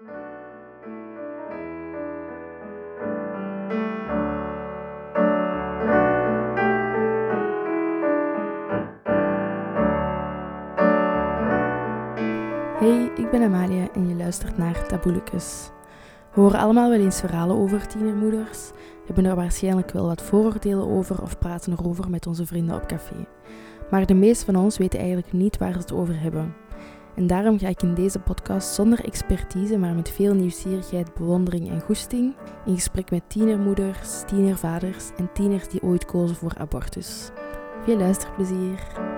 Hey, ik ben Amalia en je luistert naar Taboelicus. We horen allemaal wel eens verhalen over tienermoeders, hebben er waarschijnlijk wel wat vooroordelen over of praten erover met onze vrienden op café. Maar de meeste van ons weten eigenlijk niet waar ze het over hebben. En daarom ga ik in deze podcast zonder expertise, maar met veel nieuwsgierigheid, bewondering en goesting in gesprek met tienermoeders, tienervaders en tieners die ooit kozen voor abortus. Veel luisterplezier!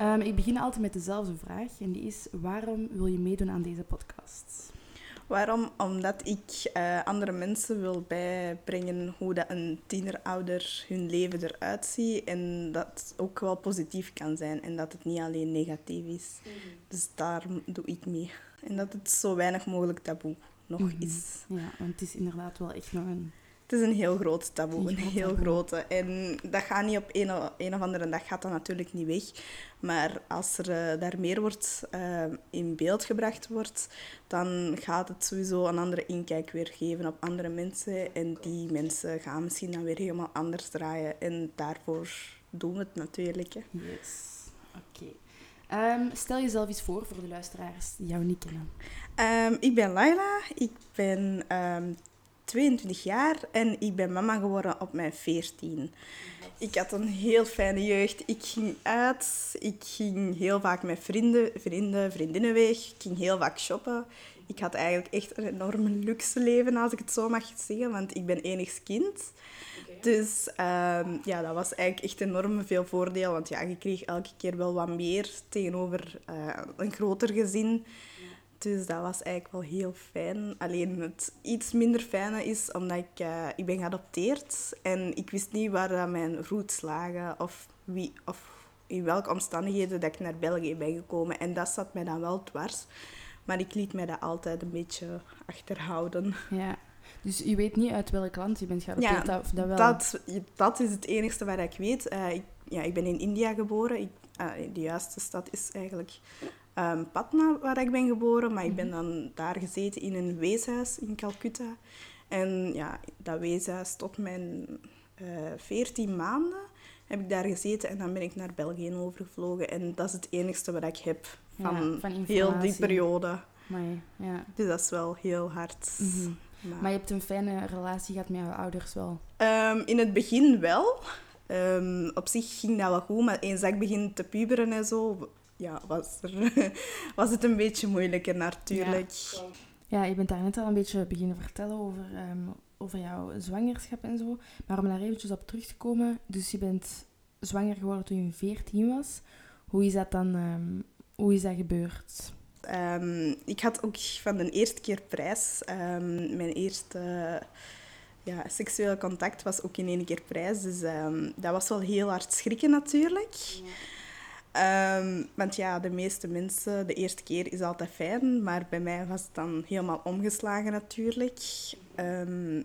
Um, ik begin altijd met dezelfde vraag en die is: waarom wil je meedoen aan deze podcast? Waarom? Omdat ik uh, andere mensen wil bijbrengen hoe dat een tienerouder hun leven eruit ziet en dat het ook wel positief kan zijn en dat het niet alleen negatief is. Mm -hmm. Dus daarom doe ik mee. En dat het zo weinig mogelijk taboe nog mm -hmm. is. Ja, want het is inderdaad wel echt nog een het is een heel groot taboe, een heel grote. En dat gaat niet op een, een of andere dag gaat dat natuurlijk niet weg. Maar als er uh, daar meer wordt, uh, in beeld gebracht wordt, dan gaat het sowieso een andere inkijk weer geven op andere mensen. En die mensen gaan misschien dan weer helemaal anders draaien. En daarvoor doen we het natuurlijk. Hè. Yes, oké. Okay. Um, stel jezelf eens voor voor de luisteraars die jou niet kennen. Um, ik ben Laila, ik ben um, 22 jaar en ik ben mama geworden op mijn 14. Ik had een heel fijne jeugd. Ik ging uit, ik ging heel vaak met vrienden, vrienden, vriendinnen weg. Ik ging heel vaak shoppen. Ik had eigenlijk echt een enorme luxe leven, als ik het zo mag zeggen, want ik ben enigs kind. Dus um, ja, dat was eigenlijk echt enorm veel voordeel, want ja, je kreeg elke keer wel wat meer tegenover uh, een groter gezin. Dus dat was eigenlijk wel heel fijn. Alleen het iets minder fijne is omdat ik, uh, ik ben geadopteerd en ik wist niet waar mijn roots lagen of, wie, of in welke omstandigheden dat ik naar België ben gekomen. En dat zat mij dan wel dwars. Maar ik liet mij dat altijd een beetje achterhouden. Ja. Dus je weet niet uit welk land je bent geadopteerd? Ja, of dat, wel? Dat, dat is het enige wat ik weet. Uh, ik, ja, ik ben in India geboren. Ik, uh, de juiste stad is eigenlijk um, Patna, waar ik ben geboren. Maar ik ben dan daar gezeten in een weeshuis in Calcutta. En ja, dat weeshuis tot mijn veertien uh, maanden heb ik daar gezeten. En dan ben ik naar België overgevlogen. En dat is het enigste wat ik heb van, ja, van heel die periode. Amai, ja. Dus dat is wel heel hard. Mm -hmm. maar... maar... je hebt een fijne relatie gehad met jouw ouders wel? Um, in het begin wel. Um, op zich ging dat wel goed, maar eens dat ik begin te puberen en zo, ja, was, er, was het een beetje moeilijker natuurlijk. Ja. ja, je bent daar net al een beetje beginnen vertellen over, um, over jouw zwangerschap en zo. Maar om daar eventjes op terug te komen, dus je bent zwanger geworden toen je 14 was. Hoe is dat dan, um, hoe is dat gebeurd? Um, ik had ook van de eerste keer prijs. mijn eerste ja, seksuele contact was ook in één keer prijs. Dus dat was wel heel hard schrikken natuurlijk. Ja. Um, want ja, de meeste mensen, de eerste keer is altijd fijn, maar bij mij was het dan helemaal omgeslagen natuurlijk. Um,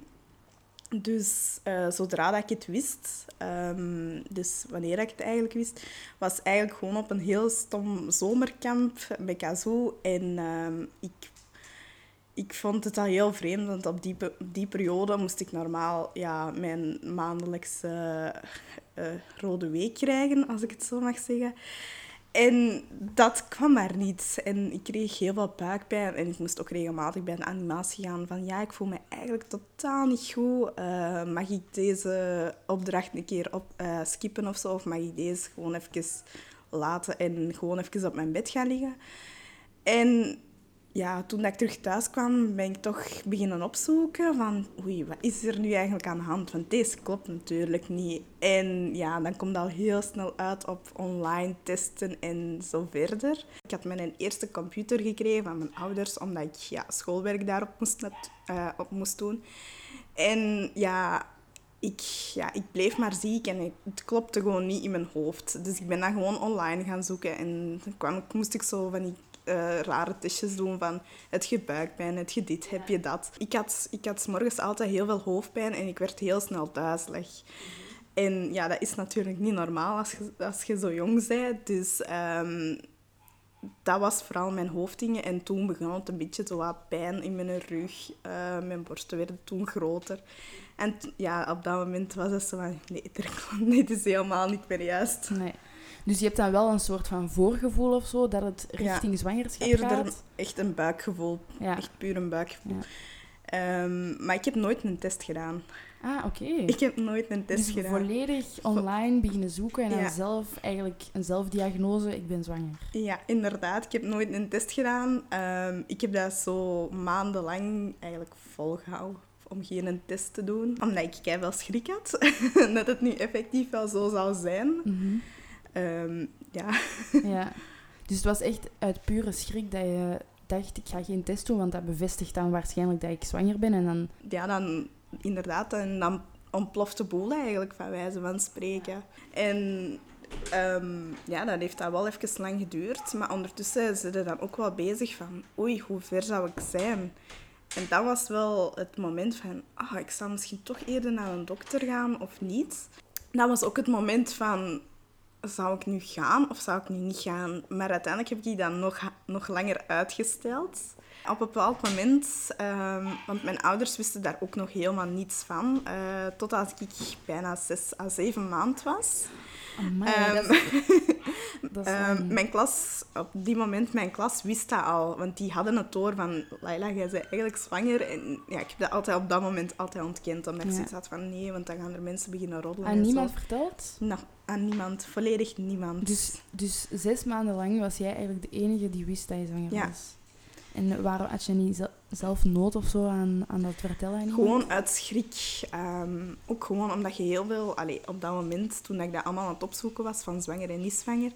dus uh, zodra dat ik het wist, um, dus wanneer ik het eigenlijk wist, was eigenlijk gewoon op een heel stom zomerkamp bij Kazoo. En ik, ik vond het al heel vreemd, want op die, die periode moest ik normaal ja, mijn maandelijkse uh, rode week krijgen, als ik het zo mag zeggen. En dat kwam maar niet. En ik kreeg heel veel buikpijn. En ik moest ook regelmatig bij een animatie gaan van... Ja, ik voel me eigenlijk totaal niet goed. Uh, mag ik deze opdracht een keer op, skippen of zo? Of mag ik deze gewoon even laten en gewoon even op mijn bed gaan liggen? En ja, toen ik terug thuis kwam, ben ik toch beginnen opzoeken van oei, wat is er nu eigenlijk aan de hand? Want deze klopt natuurlijk niet. En ja, dan komt dat al heel snel uit op online testen en zo verder. Ik had mijn eerste computer gekregen van mijn ouders, omdat ik ja, schoolwerk daarop moest, uh, op moest doen. En ja, ik, ja, ik bleef maar ziek en het klopte gewoon niet in mijn hoofd. Dus ik ben dan gewoon online gaan zoeken en dan kwam, moest ik zo van die uh, rare testjes doen van het je buikpijn, het je dit, heb je dat. Ik had, ik had s morgens altijd heel veel hoofdpijn en ik werd heel snel duizelig. En ja, dat is natuurlijk niet normaal als je, als je zo jong bent. Dus um, dat was vooral mijn hoofddingen. En toen begon het een beetje zo wat pijn in mijn rug. Uh, mijn borsten werden toen groter. En ja, op dat moment was het zo van... Nee, nee dit is helemaal niet meer juist. Nee. Dus je hebt dan wel een soort van voorgevoel of zo, dat het richting ja, zwangerschap eerder gaat? echt een buikgevoel. Ja. Echt puur een buikgevoel. Ja. Um, maar ik heb nooit een test gedaan. Ah, oké. Ik heb nooit een test dus gedaan. volledig online beginnen zoeken en dan zelf eigenlijk een zelfdiagnose, ik ben zwanger. Ja, inderdaad. Ik heb nooit een test gedaan. Um, ik heb dat zo maandenlang eigenlijk volgehouden om geen test te doen. Omdat ik wel schrik had dat het nu effectief wel zo zou zijn. Mm Um, ja. ja. Dus het was echt uit pure schrik dat je dacht, ik ga geen test doen, want dat bevestigt dan waarschijnlijk dat ik zwanger ben. En dan... Ja, dan inderdaad. En dan ontploft de boel eigenlijk, van wijze van spreken. En um, ja, dat heeft dat wel even lang geduurd. Maar ondertussen zijn ze dan ook wel bezig van, oei, hoe ver zou ik zijn? En dat was wel het moment van, ah, ik zou misschien toch eerder naar een dokter gaan of niet. Dat was ook het moment van, zou ik nu gaan of zou ik nu niet gaan? Maar uiteindelijk heb ik die dan nog, nog langer uitgesteld. Op een bepaald moment, um, want mijn ouders wisten daar ook nog helemaal niets van, uh, totdat ik bijna zes à zeven maand was. Amai, um, dat is, um, mijn klas, op die moment, mijn klas wist dat al. Want die hadden het door van, Laila, jij bent eigenlijk zwanger. En ja, ik heb dat altijd op dat moment altijd ontkend. Omdat ik zoiets had van, nee, want dan gaan er mensen beginnen roddelen. Aan niemand verteld? Nou, aan niemand. Volledig niemand. Dus, dus zes maanden lang was jij eigenlijk de enige die wist dat je zwanger ja. was? En waarom had je niet zelf nood of zo aan, aan dat vertellen? Gewoon uit schrik. Um, ook gewoon omdat je heel veel... Allee, op dat moment, toen ik dat allemaal aan het opzoeken was, van zwanger en niet zwanger,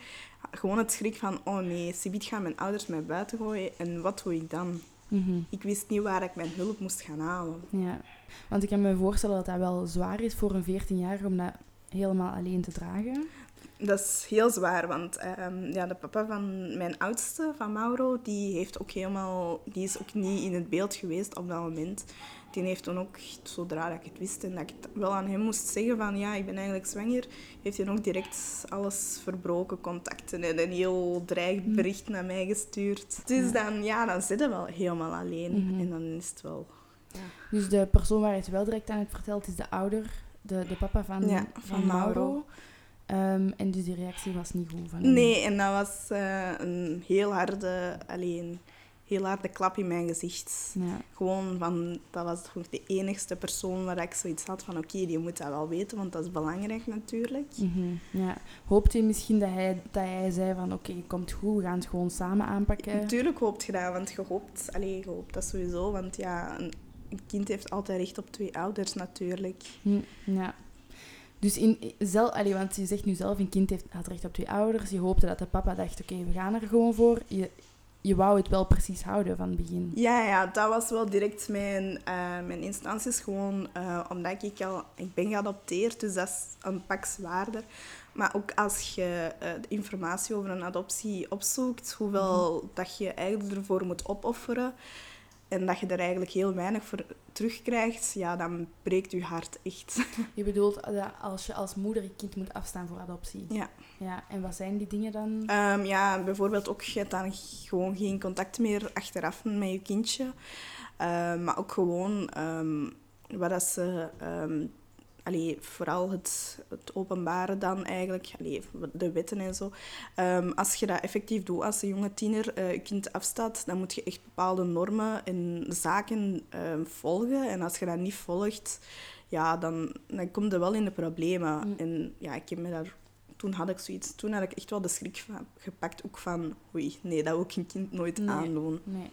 gewoon het schrik van, oh nee, Sibiet gaan mijn ouders mij buiten gooien en wat doe ik dan? Mm Ik wist niet waar ik mijn hulp moest gaan halen. Ja, want ik kan me voorstellen dat dat wel zwaar is voor een 14-jarige om dat helemaal alleen te dragen. Dat is heel zwaar, want um, ja, de papa van mijn oudste, van Mauro, die, heeft ook helemaal, die is ook niet in het beeld geweest op dat moment. Die heeft toen ook, zodra ik het wist en dat ik het wel aan hem moest zeggen van ja, ik ben eigenlijk zwanger, heeft hij ook direct alles verbroken, contacten en een heel dreigbericht mm. naar mij gestuurd. Dus dan, ja, dan zit je wel helemaal alleen Mhm. en dan is het wel... Ja. Dus de persoon waar je het wel direct aan hebt verteld is de ouder, de, de papa van, Ja, van van Mauro. Mauro. Ehm, en dus die reactie was niet goed van hem. Nee, en dat was eh, een heel harde, alleen, heel harde klap in mijn gezicht. Ja. Gewoon van, dat was gewoon de enigste persoon waar ik zoiets had van, oké, die moet dat wel weten, want dat is belangrijk natuurlijk. Mhm, ja. Hoopt je misschien dat hij, dat hij zei van oké, komt goed, we gaan het gewoon samen aanpakken? Natuurlijk hoopt je dat, want je hoopt, je hoopt dat sowieso, want ja, een, een kind heeft altijd recht op twee ouders natuurlijk. Hm, ja. Dus in, zelf, allee, want je zegt nu zelf, een kind heeft, had recht op twee ouders. Je hoopte dat de papa dacht, oké, we gaan er gewoon voor. Je, je wou het wel precies houden van het begin. Ja, ja, dat was wel direct mijn, eh, mijn instanties. Gewoon eh, omdat ik al... Ik ben geadopteerd, dus dat is een pak zwaarder. Maar ook als je eh, de informatie over een adoptie opzoekt, hoeveel dat je eigenlijk ervoor moet opofferen en dat je er eigenlijk heel weinig voor terugkrijgt, ja, dan breekt je hart echt. Je bedoelt dat als je als moeder je kind moet afstaan voor adoptie? Ja. Ja, en wat zijn die dingen dan? Ehm, ja, bijvoorbeeld ook, je hebt dan gewoon geen contact meer achteraf met je kindje. Ehm, maar ook gewoon ehm, wat dat ze... allee, vooral het, het openbare dan eigenlijk, allee, de wetten en zo. Ehm, als je dat effectief doet als een jonge tiener, eh, je kind afstaat, dan moet je echt bepaalde normen en zaken ehm, volgen. En als je dat niet volgt, ja, dan, dan kom je wel in de problemen. Mm. En ja, ik heb me daar... Toen had ik zoiets... Toen had ik echt wel de schrik van, gepakt, ook van... Oei, nee, dat wil ik een kind nooit Nee. aandoen. Nee.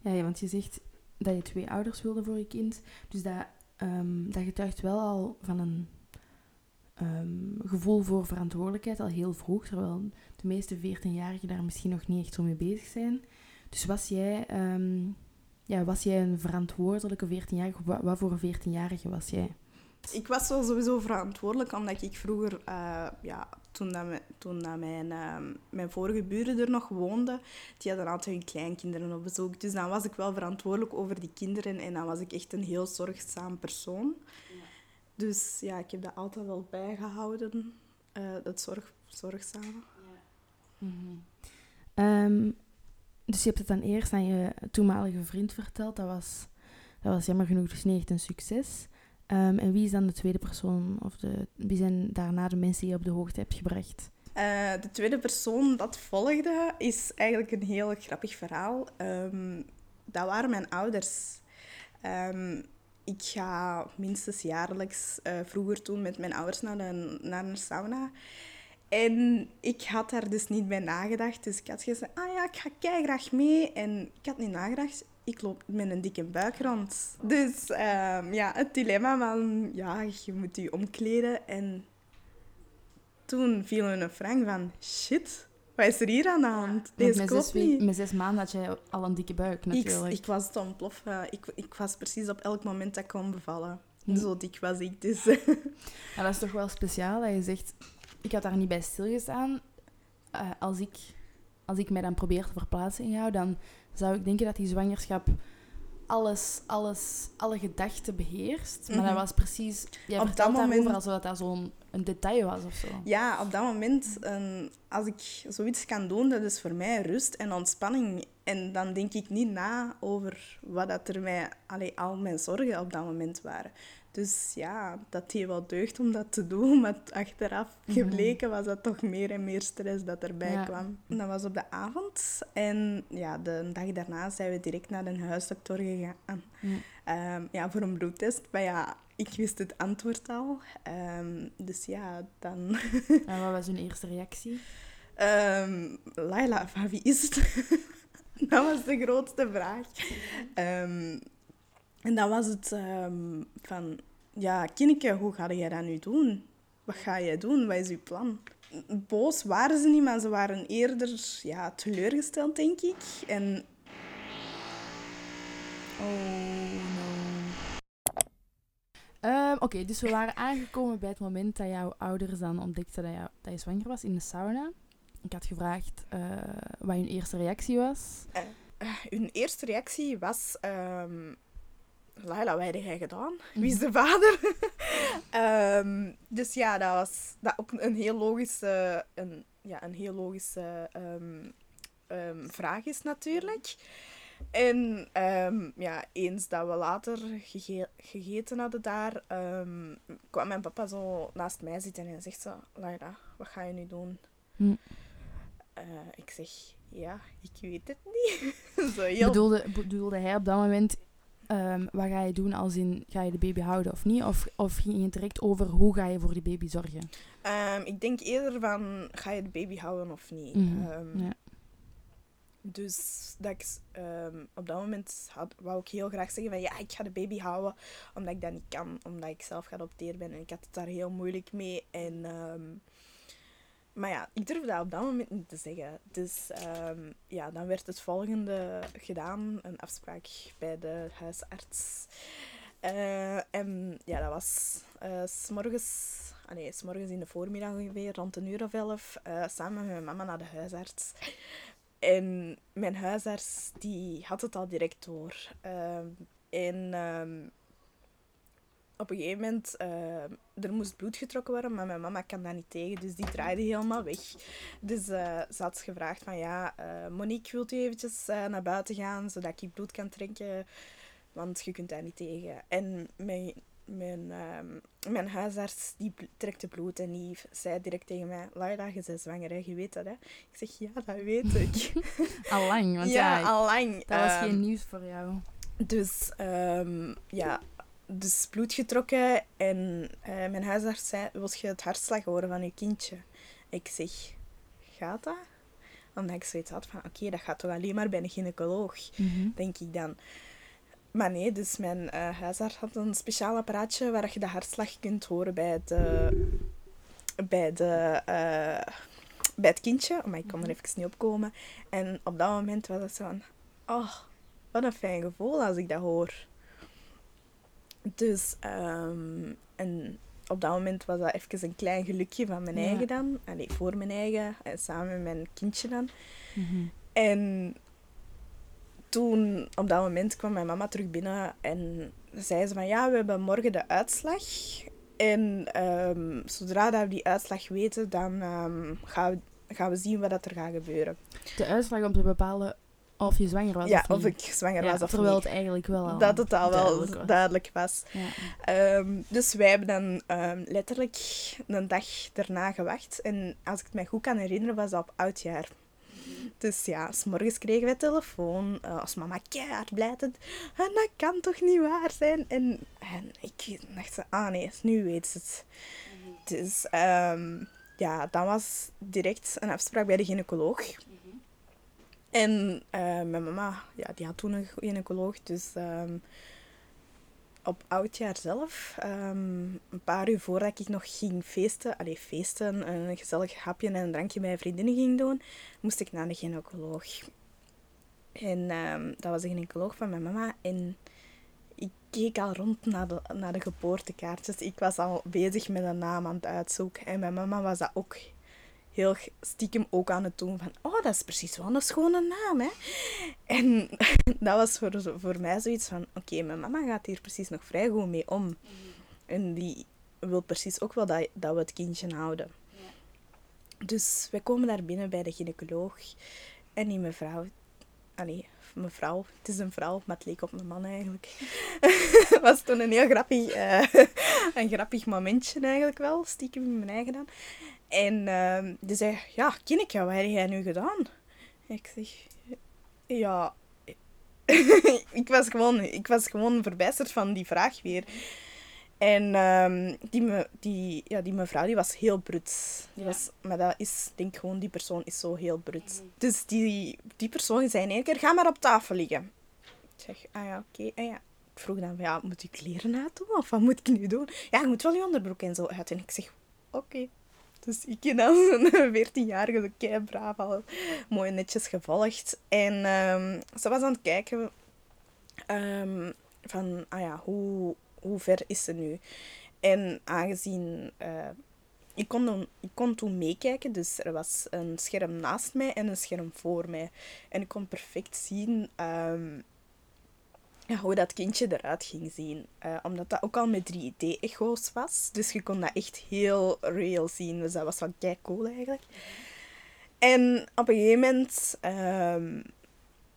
Ja, ja, want je zegt dat je twee ouders wilde voor je kind. Dus dat, ehm, dat getuigt wel al van een ehm, gevoel voor verantwoordelijkheid al heel vroeg. Terwijl de meeste 14-jarigen daar misschien nog niet echt zo mee bezig zijn. Dus was jij, ehm, ja, was jij een verantwoordelijke 14-jarige? Wat, voor een 14-jarige was jij? Ik was wel sowieso verantwoordelijk, omdat ik vroeger, eh, ja, toen, dat me- toen dat mijn, eh, mijn vorige buren er nog woonden, die hadden altijd hun kleinkinderen op bezoek. Dus dan was ik wel verantwoordelijk over die kinderen en dan was ik echt een heel zorgzaam persoon. Dus ja, ik heb dat altijd wel bijgehouden, eh dat zorg, zorgzame. Mhm. Ehm, dus je hebt het dan eerst aan je toenmalige vriend verteld. Dat was, dat was jammer genoeg dus niet echt een succes. Ehm, en wie is dan de tweede persoon? Of de, wie zijn daarna de mensen die je op de hoogte hebt gebracht? Eh, de tweede persoon dat volgde is eigenlijk een heel grappig verhaal. Ehm, dat waren mijn ouders. Ehm, ik ga minstens jaarlijks uh, vroeger toen met mijn ouders naar een, naar een sauna. En ik had daar dus niet bij nagedacht. Dus ik had gezegd, ah ja, ik ga graag mee. En ik had niet nagedacht, ik loop met een dikke buik rond. Dus um, ja, het dilemma van, ja, je moet je omkleden. En toen viel me een frank van, shit, wat is er hier aan de hand? Deze met, klopt zes, niet. met zes maanden had je al een dikke buik natuurlijk. Ik, ik was te ontploffen. Ik, ik was precies op elk moment dat ik kon bevallen. Zo dik was ik dus. ja, dat is toch wel speciaal dat je zegt... Ik had daar niet bij stilgestaan. Uh, als, ik, als ik mij dan probeer te verplaatsen in jou, dan zou ik denken dat die zwangerschap alles, alles, alle gedachten beheerst. Maar dat mhm. was precies... Jij op dat moment... daarover alsof dat zo'n een detail was of zo. Ja, op dat moment, um, als ik zoiets kan doen, dat is voor mij rust en ontspanning. En dan denk ik niet na over wat dat er mij, allee, al mijn zorgen op dat moment waren. Dus ja, dat deed wel deugd om dat te doen. Maar achteraf mhm. gebleken was dat toch meer en meer stress dat erbij kwam. Dat was op de avond. En ja, de dag daarna zijn we direct naar een huisdokter gegaan. Um, ja, voor een bloedtest. Maar ja, ik wist het antwoord al. Um, dus ja, dan... en wat was hun eerste reactie? Um, Laila, van wie is het? dat was de grootste vraag. Um, en dan was het van... Ja, kindje, hoe ga jij dat nu doen? Wat ga jij doen? Wat is je plan? Boos waren ze niet, maar ze waren eerder ja, teleurgesteld, denk ik. En... Oh, no. Um, Oké, dus we waren aangekomen bij het moment dat jouw ouders dan ontdekten dat, jou, dat je zwanger was in de sauna. Ik had gevraagd uh, wat hun eerste reactie was. Uh, hun eerste reactie was... Um, Laila, wat heb jij gedaan? Wie is de vader? um, dus ja, dat was dat ook een heel logische, een, ja, een heel logische vraag is natuurlijk. En ja, eens dat we later gegeten hadden daar, kwam mijn papa zo naast mij zitten en zegt zo, Laila, wat ga je nu doen? Hm. Uh, ik zeg, ja, ik weet het niet. zo heel... bedoelde, bedoelde hij op dat moment, um, wat ga je doen als in, ga je de baby houden of niet? Of, of ging je direct over, hoe ga je voor die baby zorgen? ik denk eerder van, ga je de baby houden of niet? Mm ja. Dus dat ik, ehm, op dat moment had, wou ik heel graag zeggen van ja, ik ga de baby houden, omdat ik dat niet kan, omdat ik zelf geadopteerd ben. En ik had het daar heel moeilijk mee. En, ehm, maar ja, ik durfde dat op dat moment niet te zeggen. Dus um, ja, dan werd het volgende gedaan, een afspraak bij de huisarts. Uh, en ja, dat was uh, morgens, ah morgens in de voormiddag ongeveer, rond een uur of elf, uh, samen met mijn mama naar de huisarts. En mijn huisarts die had het al direct door. Ehm, en ehm, op een gegeven moment, uh, er moest bloed getrokken worden, maar mijn mama kan dat niet tegen, dus die draaide helemaal weg. Dus uh, ze had gevraagd van, ja, uh, Monique, wilt u eventjes eh, naar buiten gaan, zodat ik bloed kan trekken? Want je kunt daar niet tegen. En mijn mijn, um, mijn huisarts die trekte bloed en die zei direct tegen mij: Laila, je bent zwanger, hè? je weet dat, hè? Ik zeg: Ja, dat weet ik. allang, want ja, ja allang. Dat was geen ehm, nieuws voor jou. Dus um, ja, dus bloed getrokken en uh, mijn huisarts zei: Wil je het hartslag horen van je kindje? Ik zeg: Gaat dat? Omdat ik zoiets had van: Oké, okay, dat gaat toch alleen maar bij een gynaecoloog, mm -hmm. denk ik dan. Maar nee, dus mijn uh, huisarts had een speciaal apparaatje waar je de hartslag kunt horen bij, de, bij, de, uh, bij het kindje. Maar ik kon er mhm. even niet op komen. En op dat moment was het zo van... Oh, wat een fijn gevoel als ik dat hoor. Dus, um, en op dat moment was dat even een klein gelukje van mijn eigen dan. Allee, voor mijn eigen. En samen met mijn kindje dan. Mm En toen, op dat moment, kwam mijn mama terug binnen en zei ze van ja, we hebben morgen de uitslag. En um, zodra dat we die uitslag weten, dan um, gaan we gaan we zien wat dat er gaat gebeuren. De uitslag om te bepalen of je zwanger was ja, of niet. of ik zwanger Ja, was of terwijl niet. het eigenlijk wel al dat het al wel duidelijk was. duidelijk was. Ja. Ehm, dus wij hebben dan ehm, letterlijk een dag daarna gewacht. En als ik het mij goed kan herinneren, was dat op oudjaar. Dus ja, s morgens kregen wij telefoon. eh, als mama keihard blijtend. En dat kan toch niet waar zijn? En, en ik dacht, ze, ah nee, nu weet ze het. Dus ehm, ja, dan was direct een afspraak bij de gynaecoloog. En eh, mijn mama, ja, die had toen een gynaecoloog. Dus ehm, op oudjaar zelf, ehm, een paar uur voordat ik nog ging feesten, allee, feesten, een gezellig hapje en een drankje bij vriendinnen ging doen, moest ik naar de gynaecoloog. En ehm, dat was de gynaecoloog van mijn mama. En ik keek al rond naar de, naar de geboortekaartjes. Ik was al bezig met een naam aan het uitzoeken. En mijn mama was dat ook heel stiekem ook aan het doen van... Oh, dat is precies wel een schone naam, hè. En dat was voor, voor mij zoiets van... Oké, mijn mama gaat hier precies nog vrij goed mee om. En die wil precies ook wel dat, dat we het kindje houden. Dus wij komen daar binnen bij de gynaecoloog. En die mevrouw... Allee, mevrouw. Het is een vrouw, maar het leek op een man eigenlijk. was toen een heel grappig, eh, een grappig momentje eigenlijk wel. Stiekem in mijn eigen dan. En ehm, die zei, ja, Kinneke, wat heb jij nu gedaan? Ik zeg, ja... ik, was gewoon, ik was gewoon verbijsterd van die vraag weer. En ehm, die, me, die, ja, die mevrouw die was heel brut. Die Ja. was, maar dat is, denk ik gewoon, die persoon is zo heel brut. Dus die, die persoon zei in één keer, ga maar op tafel liggen. Ik zeg, ah ja, oké. En ja, ik vroeg dan, ja, moet ik kleren uitdoen? Of wat moet ik nu doen? Ja, je moet wel je onderbroek en zo uit. En ik zeg, oké. Dus ik ben als een 14-jarige zo kei braaf al mooi netjes gevolgd. En ehm, ze was aan het kijken ehm, van, ah ja, hoe, hoe ver is ze nu? En aangezien... eh, ik kon, dan, ik kon toen meekijken, dus er was een scherm naast mij en een scherm voor mij. En ik kon perfect zien ehm, ja, hoe dat kindje eruit ging zien. Eh, omdat dat ook al met 3D-echo's was. Dus je kon dat echt heel real zien. Dus dat was wel kei cool eigenlijk. En op een gegeven moment ehm,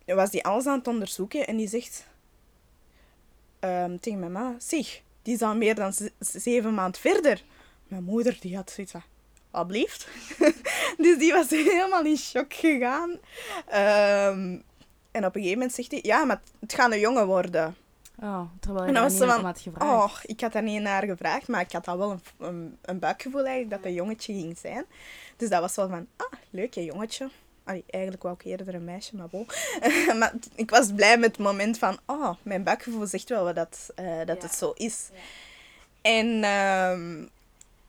was die alles aan het onderzoeken en die zegt ehm, tegen mijn mama: Zeg, die is al meer dan zeven maanden verder. Mijn moeder die had zoiets van: Alblieft. dus die was helemaal in shock gegaan. Ehm, en op een gegeven moment zegt hij: Ja, maar het gaat een jongen worden. Oh, terwijl je En daar niet van, had gevraagd. Oh, ik had daar niet naar gevraagd, maar ik had al wel een, een, een buikgevoel eigenlijk dat dat een jongetje ging zijn. Dus dat was wel van, ah, leuk hè, jongetje. Allee, eigenlijk wou ik eerder een meisje, maar bon. maar ik was blij met het moment van, oh, mijn buikgevoel zegt wel wat dat, eh, dat Ja. het zo is. En ehm,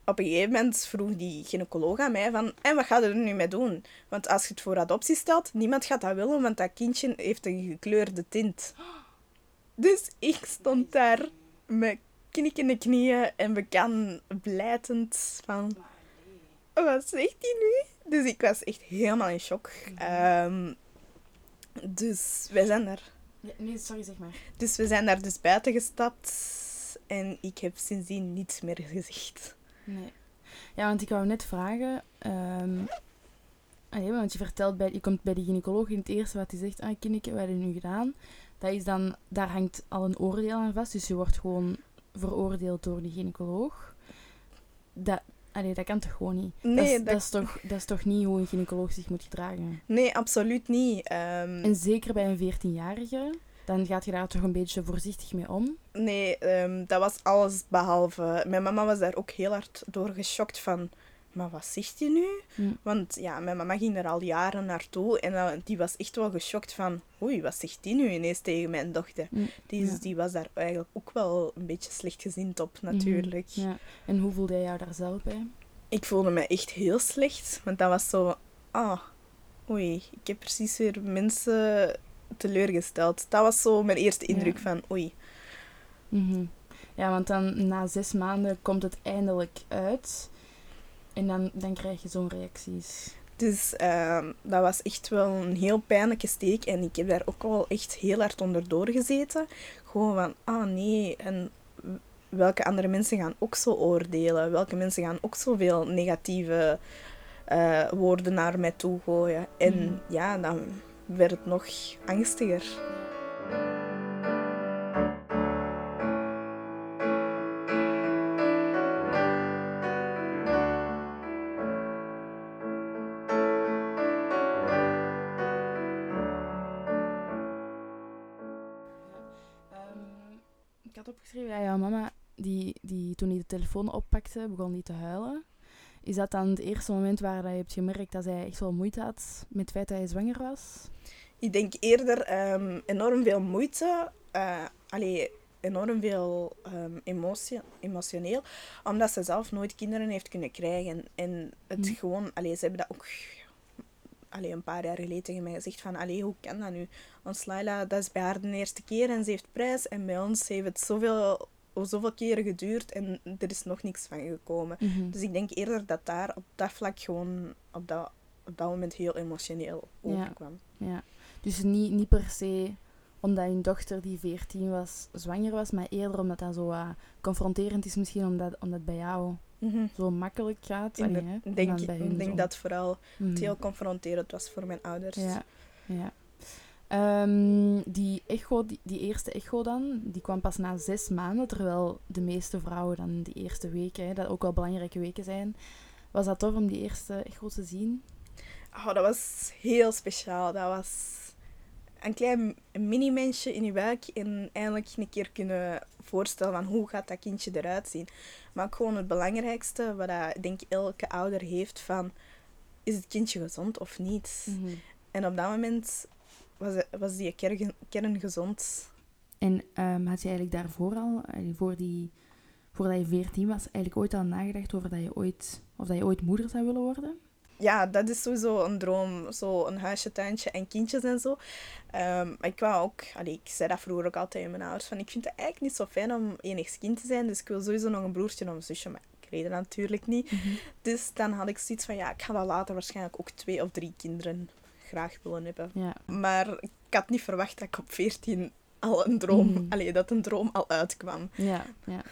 op een gegeven moment vroeg die gynaecoloog aan mij van, en wat ga je er nu mee doen? Want als je het voor adoptie stelt, niemand gaat dat willen, want dat kindje heeft een gekleurde tint. Dus ik stond daar met knik in de knieën en bekan blijtend van... Wat zegt hij nu? Dus ik was echt helemaal in shock. Ehm, dus wij zijn daar. Ja, nee, sorry, zeg maar. Dus we zijn daar dus buiten gestapt. En ik heb sindsdien niets meer gezegd. Nee. Ja, want ik wou net vragen... ehm allee, want je vertelt, bij, je komt bij de gynaecoloog in het eerste wat hij zegt... Ah, kindje, wat heb je nu gedaan? Dat is dan, daar hangt al een oordeel aan vast. Dus je wordt gewoon veroordeeld door de gynaecoloog. Dat, allee, dat kan toch gewoon niet? dat, Nee, is, dat- dat... is toch, dat is toch niet hoe een gynaecoloog zich moet gedragen? Nee, absoluut niet. Ehm, En zeker bij een 14-jarige, dan gaat je daar toch een beetje voorzichtig mee om. Nee, ehm, dat was alles behalve. Mijn mama was daar ook heel hard door geschokt van. Maar wat zegt je nu? Hm. Want ja, mijn mama ging er al jaren naartoe en die was echt wel geschokt van. Oei, wat zegt die nu ineens tegen mijn dochter? Hm, Die, is- ja. die was daar eigenlijk ook wel een beetje slechtgezind op, natuurlijk. Mhm, Ja. En hoe voelde jij jou daar zelf bij? Ik voelde me echt heel slecht, want dat was zo. Ah, oei, ik heb precies weer mensen teleurgesteld. Dat was zo mijn eerste indruk Ja. van oei. Mhm. Ja, want dan na zes maanden komt het eindelijk uit. En dan, dan krijg je zo'n reacties. Dus ehm, dat was echt wel een heel pijnlijke steek. En ik heb daar ook wel echt heel hard onder doorgezeten. Gewoon van, ah nee, en welke andere mensen gaan ook zo oordelen? Welke mensen gaan ook zoveel negatieve eh, woorden naar mij toe gooien. En Mhm. ja, dan werd het nog angstiger. Ehm, ik had opgeschreven jouw mama, die, die, toen hij de telefoon oppakte, begon die te huilen. Is dat dan het eerste moment waar dat je hebt gemerkt dat zij echt wel moeite had met het feit dat je zwanger was? Ik denk eerder ehm, enorm veel moeite. allee, enorm veel ehm, emotie, emotioneel. Omdat ze zelf nooit kinderen heeft kunnen krijgen. En het Mhm. gewoon... Allee, ze hebben dat ook allee, een paar jaar geleden tegen mij gezegd van... Allee, hoe kan dat nu? Ons Laila, dat is bij haar de eerste keer en ze heeft prijs. En bij ons heeft het zoveel, zoveel keren geduurd en er is nog niks van gekomen. Mhm. Dus ik denk eerder dat daar op dat vlak gewoon op dat, op dat moment heel emotioneel Ja. overkwam. Ja. Dus niet, niet per se omdat hun dochter die 14 was zwanger was, maar eerder omdat dat zo confronterend is misschien omdat, omdat het bij jou Mhm. zo makkelijk gaat. Ik denk, bij ik hun denk zo. dat vooral Mhm. het heel confronterend was voor mijn ouders. Ja, ja. Ehm, die echo, die, die eerste echo dan, die kwam pas na zes maanden, terwijl de meeste vrouwen dan die eerste weken, hè, dat ook wel belangrijke weken zijn. Was dat tof om die eerste echo te zien? Oh, dat was heel speciaal. Dat was een klein mini-mensje in je buik en eindelijk een keer kunnen voorstellen van hoe gaat dat kindje eruit zien. Maar ook gewoon het belangrijkste, wat dat, ik denk elke ouder heeft van, is het kindje gezond of niet? Mhm. En op dat moment was, was die kern, kern gezond. En ehm, had je eigenlijk daarvoor al, voor die, voordat je 14 was, eigenlijk ooit al nagedacht over dat je ooit, of dat je ooit moeder zou willen worden? Ja, dat is sowieso een droom. Zo een huisje, tuintje en kindjes en zo. Ehm, ik wou ook... Allee, ik zei dat vroeger ook altijd tegen mijn ouders. Van, ik vind het eigenlijk niet zo fijn om enigst kind te zijn. Dus ik wil sowieso nog een broertje of een zusje. Maar ik kreeg dat natuurlijk niet. Dus dan had ik zoiets van... Ja, ik ga dat later waarschijnlijk ook twee of drie kinderen graag willen hebben. Ja. Maar ik had niet verwacht dat ik op 14 al een droom... Allee, dat een droom al uitkwam. Ja, ja.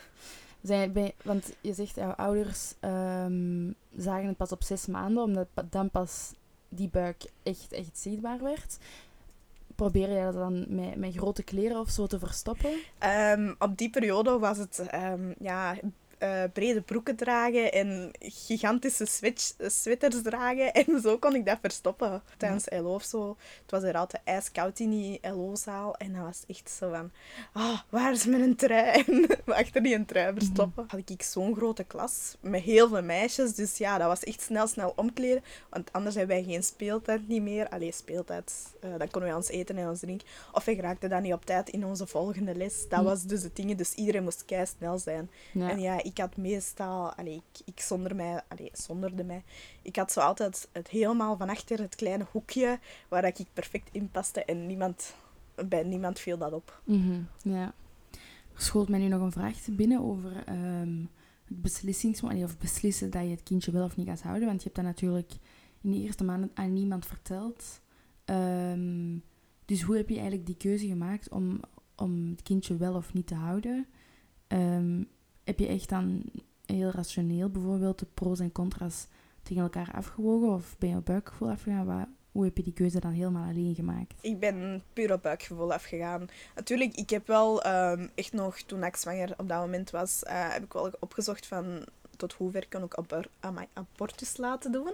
Zijn, want je zegt, jouw ouders ehm, zagen het pas op zes maanden, omdat dan pas die buik echt, echt zichtbaar werd. Probeer je dat dan met, met grote kleren of zo te verstoppen? Ehm, op die periode was het ehm, ja, eh, brede broeken dragen en gigantische switch, sweaters dragen. En zo kon ik dat verstoppen tijdens LO of zo. Het was er altijd ijskoud in die LO-zaal. En dat was echt zo van... Ah, waar is mijn trui? En achter die een trui verstoppen. Had ik zo'n grote klas met heel veel meisjes. Dus ja, dat was echt snel, snel omkleden. Want anders hebben wij geen speeltijd niet meer. Allee, speeltijd. eh, dan konden wij ons eten en ons drinken. Of we raakten dan niet op tijd in onze volgende les. Dat Hm. was dus het ding. Dus iedereen moest kei snel zijn. Ja. En ja, ik had meestal... Allee, ik, zonder mij... Allee, zonderde mij. Ik had zo altijd het helemaal van achter het kleine hoekje waar ik perfect in paste. En niemand, bij niemand viel dat op. Mhm, ja. Er schoot mij nu nog een vraag binnen over ehm het beslissingsmoment, of beslissen dat je het kindje wel of niet gaat houden. Want je hebt dat natuurlijk in de eerste maanden aan niemand verteld. Ehm, dus hoe heb je eigenlijk die keuze gemaakt om, om het kindje wel of niet te houden? Ehm, heb je echt dan heel rationeel bijvoorbeeld de pro's en contra's tegen elkaar afgewogen? Of ben je op buikgevoel afgegaan? Hoe heb je die keuze dan helemaal alleen gemaakt? Ik ben puur op buikgevoel afgegaan. Natuurlijk, ik heb wel ehm, echt nog, toen ik zwanger op dat moment was, eh, heb ik wel opgezocht van tot hoever kan ik abor amai, abortus laten doen.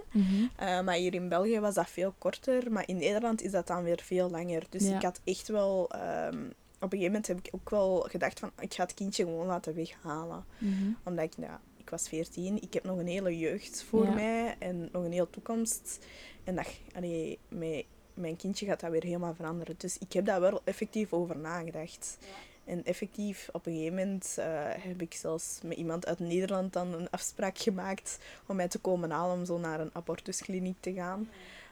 Eh, maar hier in België was dat veel korter, maar in Nederland is dat dan weer veel langer. Dus Ja. ik had echt wel... ehm, op een gegeven moment heb ik ook wel gedacht van, ik ga het kindje gewoon laten weghalen. Mhm. Omdat ik, ja, ik was 14, ik heb nog een hele jeugd voor Ja. mij en nog een hele toekomst. En dat, allee, met mijn kindje gaat dat weer helemaal veranderen. Dus ik heb daar wel effectief over nagedacht. En effectief, op een gegeven moment eh, heb ik zelfs met iemand uit Nederland dan een afspraak gemaakt om mij te komen halen om zo naar een abortuskliniek te gaan.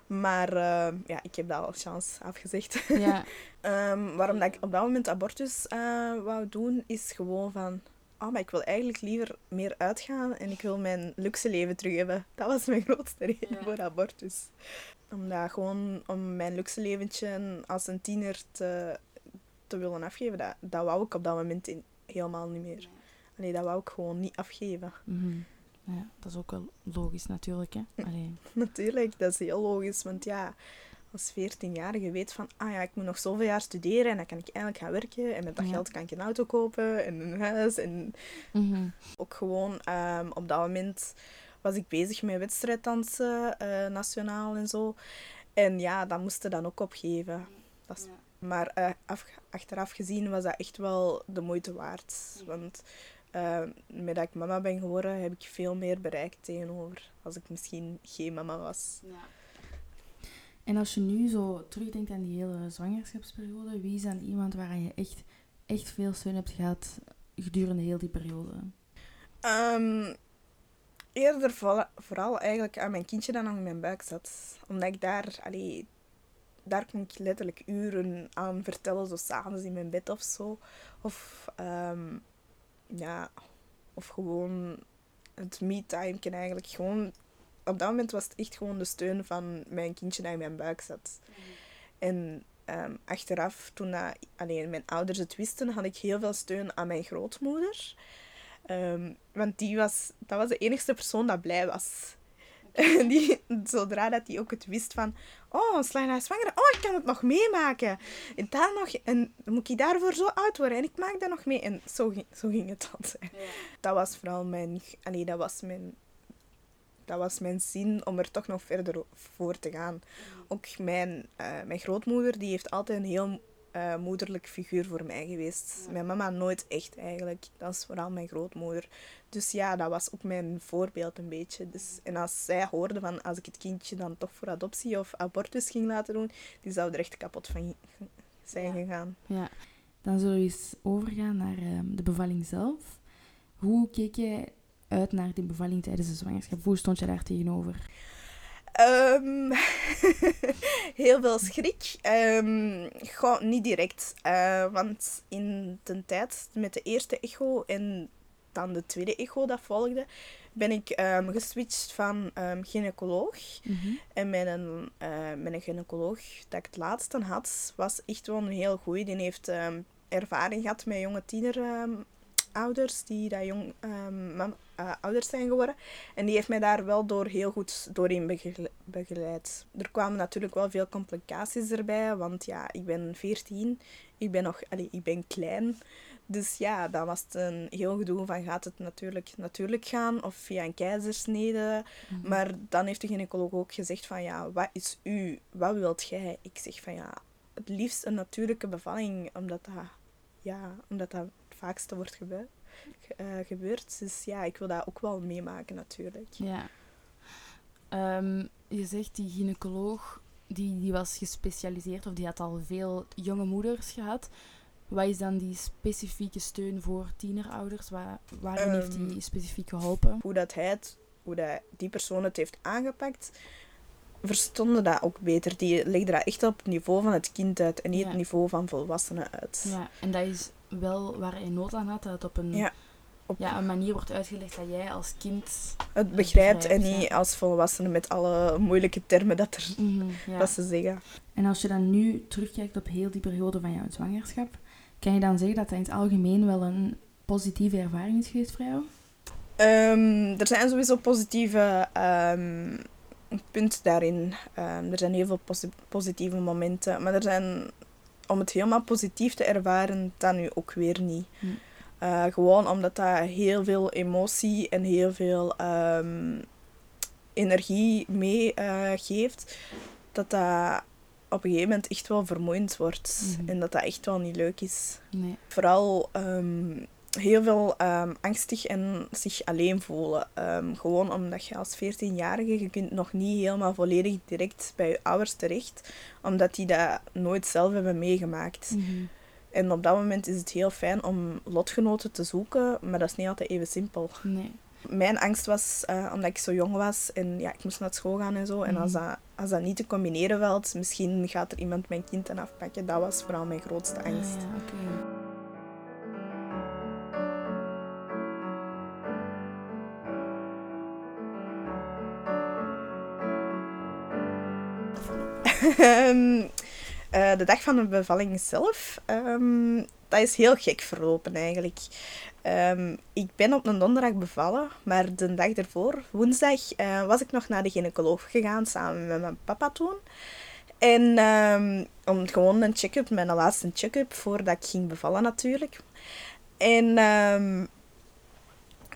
Maar eh, ja, ik heb dat al chance afgezegd. Ja, Ehm, waarom dat ik op dat moment abortus eh, wou doen, is gewoon van... Oh, maar ik wil eigenlijk liever meer uitgaan en ik wil mijn luxe leven terug hebben. Dat was mijn grootste reden Ja. voor abortus. Omdat gewoon om mijn luxe leventje als een tiener te, te willen afgeven, dat, dat wou ik op dat moment in, helemaal niet meer. Nee, dat wou ik gewoon niet afgeven. Mhm. Ja, dat is ook wel logisch natuurlijk. Hè? Allee. Natuurlijk, dat is heel logisch. Want ja, als 14-jarige weet van, ah ja, ik moet nog zoveel jaar studeren en dan kan ik eindelijk gaan werken. En met dat Ja. geld kan ik een auto kopen en een huis. En Mhm. ook gewoon ehm, op dat moment was ik bezig met wedstrijddansen, eh, nationaal en zo. En ja, dat moest je dan ook opgeven. Dat is- Maar eh, af- achteraf gezien was dat echt wel de moeite waard. Want eh, met dat ik mama ben geworden, heb ik veel meer bereikt tegenover als ik misschien geen mama was. En als je nu zo terugdenkt aan die hele zwangerschapsperiode, wie is dan iemand waaraan je echt, echt veel steun hebt gehad gedurende heel die periode? Ehm, eerder vooral, vooral eigenlijk aan mijn kindje dat nog in mijn buik zat. Omdat ik daar, allee, daar kon ik letterlijk uren aan vertellen, zo s'avonds in mijn bed of zo. Of, ehm, ja, of gewoon het me-time eigenlijk. Gewoon, op dat moment was het echt gewoon de steun van mijn kindje dat in mijn buik zat. En ehm, achteraf, toen dat, allee, mijn ouders het wisten, had ik heel veel steun aan mijn grootmoeder. Ehm, want die was, dat was de enigste persoon dat blij was. Die, zodra dat die ook het wist van... Oh, Slaina is zwanger. Oh, ik kan het nog meemaken. En, dan nog, en dan moet ik daarvoor zo oud worden. En ik maak dat nog mee. En zo, ging- zo ging het altijd. Dat was vooral mijn... Allee, dat was mijn... Dat was mijn zin om er toch nog verder voor te gaan. Ook mijn, eh, mijn grootmoeder, die heeft altijd een heel eh, moederlijk figuur voor mij geweest. Mijn mama nooit echt eigenlijk. Dat is vooral mijn grootmoeder. Dus ja, dat was ook mijn voorbeeld een beetje. Dus, en als zij hoorde van als ik het kindje dan toch voor adoptie of abortus ging laten doen, die zou er echt kapot van zijn gegaan. Ja. Dan zullen we eens overgaan naar ehm, de bevalling zelf. Hoe keek jij uit naar die bevalling tijdens de zwangerschap? Hoe stond je daar tegenover? Ehm, heel veel schrik. Ehm goh, niet direct. Eh, want in de tijd met de eerste echo en dan de tweede echo dat volgde, ben ik ehm, geswitcht van gynaecoloog. Mhm. En mijn, eh mijn gynaecoloog dat ik het laatste had, was echt wel een heel goeie. Die heeft ervaring gehad met jonge tienerouders die dat jong ehm, mam- eh, ouders zijn geworden. En die heeft mij daar wel door heel goed doorheen begele- begeleid. Er kwamen natuurlijk wel veel complicaties erbij, want ja, ik ben 14, ik ben nog, allee, ik ben klein. Dus ja, dan was het een heel gedoe van gaat het natuurlijk natuurlijk gaan of via een keizersnede. Mhm. Maar dan heeft de gynaecoloog ook gezegd van ja, wat is u? Wat wilt jij? Ik zeg van ja, het liefst een natuurlijke bevalling, omdat dat, ja, omdat dat vaakste wordt gebe- ge- eh, gebeurd. Dus ja, ik wil dat ook wel meemaken natuurlijk. Ja. Ehm, je zegt die gynaecoloog, die, die was gespecialiseerd of die had al veel jonge moeders gehad. Wat is dan die specifieke steun voor tienerouders? Waar, waarin heeft Ehm, die specifiek geholpen? Hoe dat hij het, hoe dat die persoon het heeft aangepakt, verstonden dat ook beter. Die legde dat echt op het niveau van het kind uit en niet Ja. het niveau van volwassenen uit. Ja, en dat is wel waar hij nood aan had, dat het op een, Ja, op- ja, een manier wordt uitgelegd dat jij als kind... Het begrijpt en niet ja. als volwassene met alle moeilijke termen dat, er, Mhm, dat ze zeggen. En als je dan nu terugkijkt op heel die periode van jouw zwangerschap, kan je dan zeggen dat dat in het algemeen wel een positieve ervaring is geweest voor jou? Ehm, er zijn sowieso positieve ehm, punten daarin. Ehm, er zijn heel veel posi- positieve momenten. Maar er zijn, om het helemaal positief te ervaren, dan nu ook weer niet. Hm. Eh, gewoon omdat dat heel veel emotie en heel veel ehm, energie meegeeft. dat dat op een gegeven moment echt wel vermoeiend wordt. Mhm. En dat dat echt wel niet leuk is Nee. vooral ehm, heel veel ehm, angstig en zich alleen voelen. Ehm, gewoon omdat je als 14-jarige, je kunt nog niet helemaal volledig direct bij je ouders terecht, omdat die dat nooit zelf hebben meegemaakt. Mhm. En op dat moment is het heel fijn om lotgenoten te zoeken, maar dat is niet altijd even simpel. Nee. Mijn angst was, eh, omdat ik zo jong was en ja, ik moest naar school gaan en zo. En als Mhm. dat, als dat niet te combineren valt, misschien gaat er iemand mijn kind dan afpakken. Dat was vooral mijn grootste angst. Ah, ja, oké. Ehm, eh, de dag van de bevalling zelf, ehm, dat is heel gek verlopen eigenlijk. Ehm, ik ben op een donderdag bevallen, maar de dag ervoor, woensdag, eh, was ik nog naar de gynaecoloog gegaan samen met mijn papa toen. En om gewoon een check-up, mijn laatste check-up, voordat ik ging bevallen natuurlijk. En um,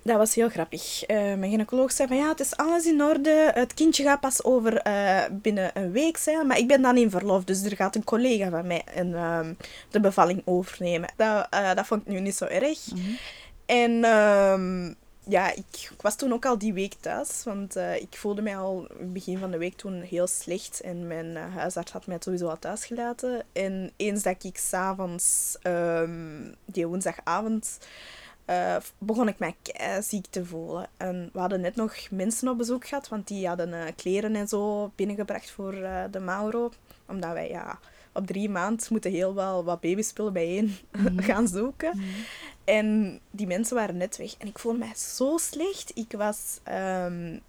dat was heel grappig. Uh, mijn gynaecoloog zei van ja, het is alles in orde. Het kindje gaat pas over uh, binnen een week zijn. Maar ik ben dan in verlof, dus er gaat een collega van mij een, uh, de bevalling overnemen. Dat, uh, dat vond ik nu niet zo erg. Mm -hmm. En ehm, ja, ik, ik, was toen ook al die week thuis. Want ik voelde mij al begin van de week toen heel slecht. En mijn huisarts had mij sowieso al thuis gelaten. En eens dat ik s'avonds, um, die woensdagavond uh, begon ik mij ziek te voelen. En we hadden net nog mensen op bezoek gehad, want die hadden uh, kleren en zo binnengebracht voor uh, de Mauro. Omdat wij ja, op drie maanden moeten heel wel wat babyspullen bijeen mm. gaan zoeken. Mm. En die mensen waren net weg. En ik voelde mij zo slecht. Ik was... Um,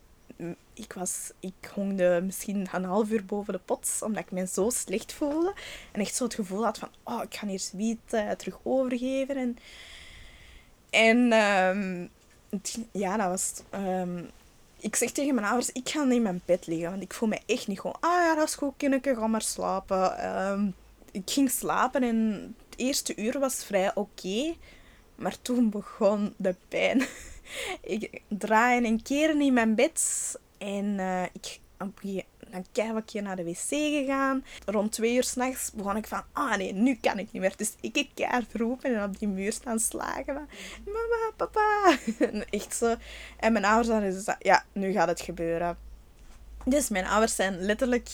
ik, was, ik hongde misschien een half uur boven de pot, omdat ik me zo slecht voelde. En echt zo het gevoel had van, oh, ik ga hier zoiets terug overgeven. En en um, ja, dat was... Um, ik zeg tegen mijn ouders, ik ga niet in mijn bed liggen. Want ik voel me echt niet gewoon... Ah ja, dat is goed, kindje, ga maar slapen. Um, ik ging slapen en het eerste uur was vrij oké. Maar toen begon de pijn. ik draaide een keer in mijn bed. En uh, ik dan keihard naar de wc gegaan. Rond twee uur s'nachts begon ik van, ah nee, nu kan ik niet meer. Dus ik heb keihard roepen en op die muur staan slagen. Van, Mama, papa. En echt zo. En mijn ouders hadden gezegd, ja, nu gaat het gebeuren. Dus mijn ouders zijn letterlijk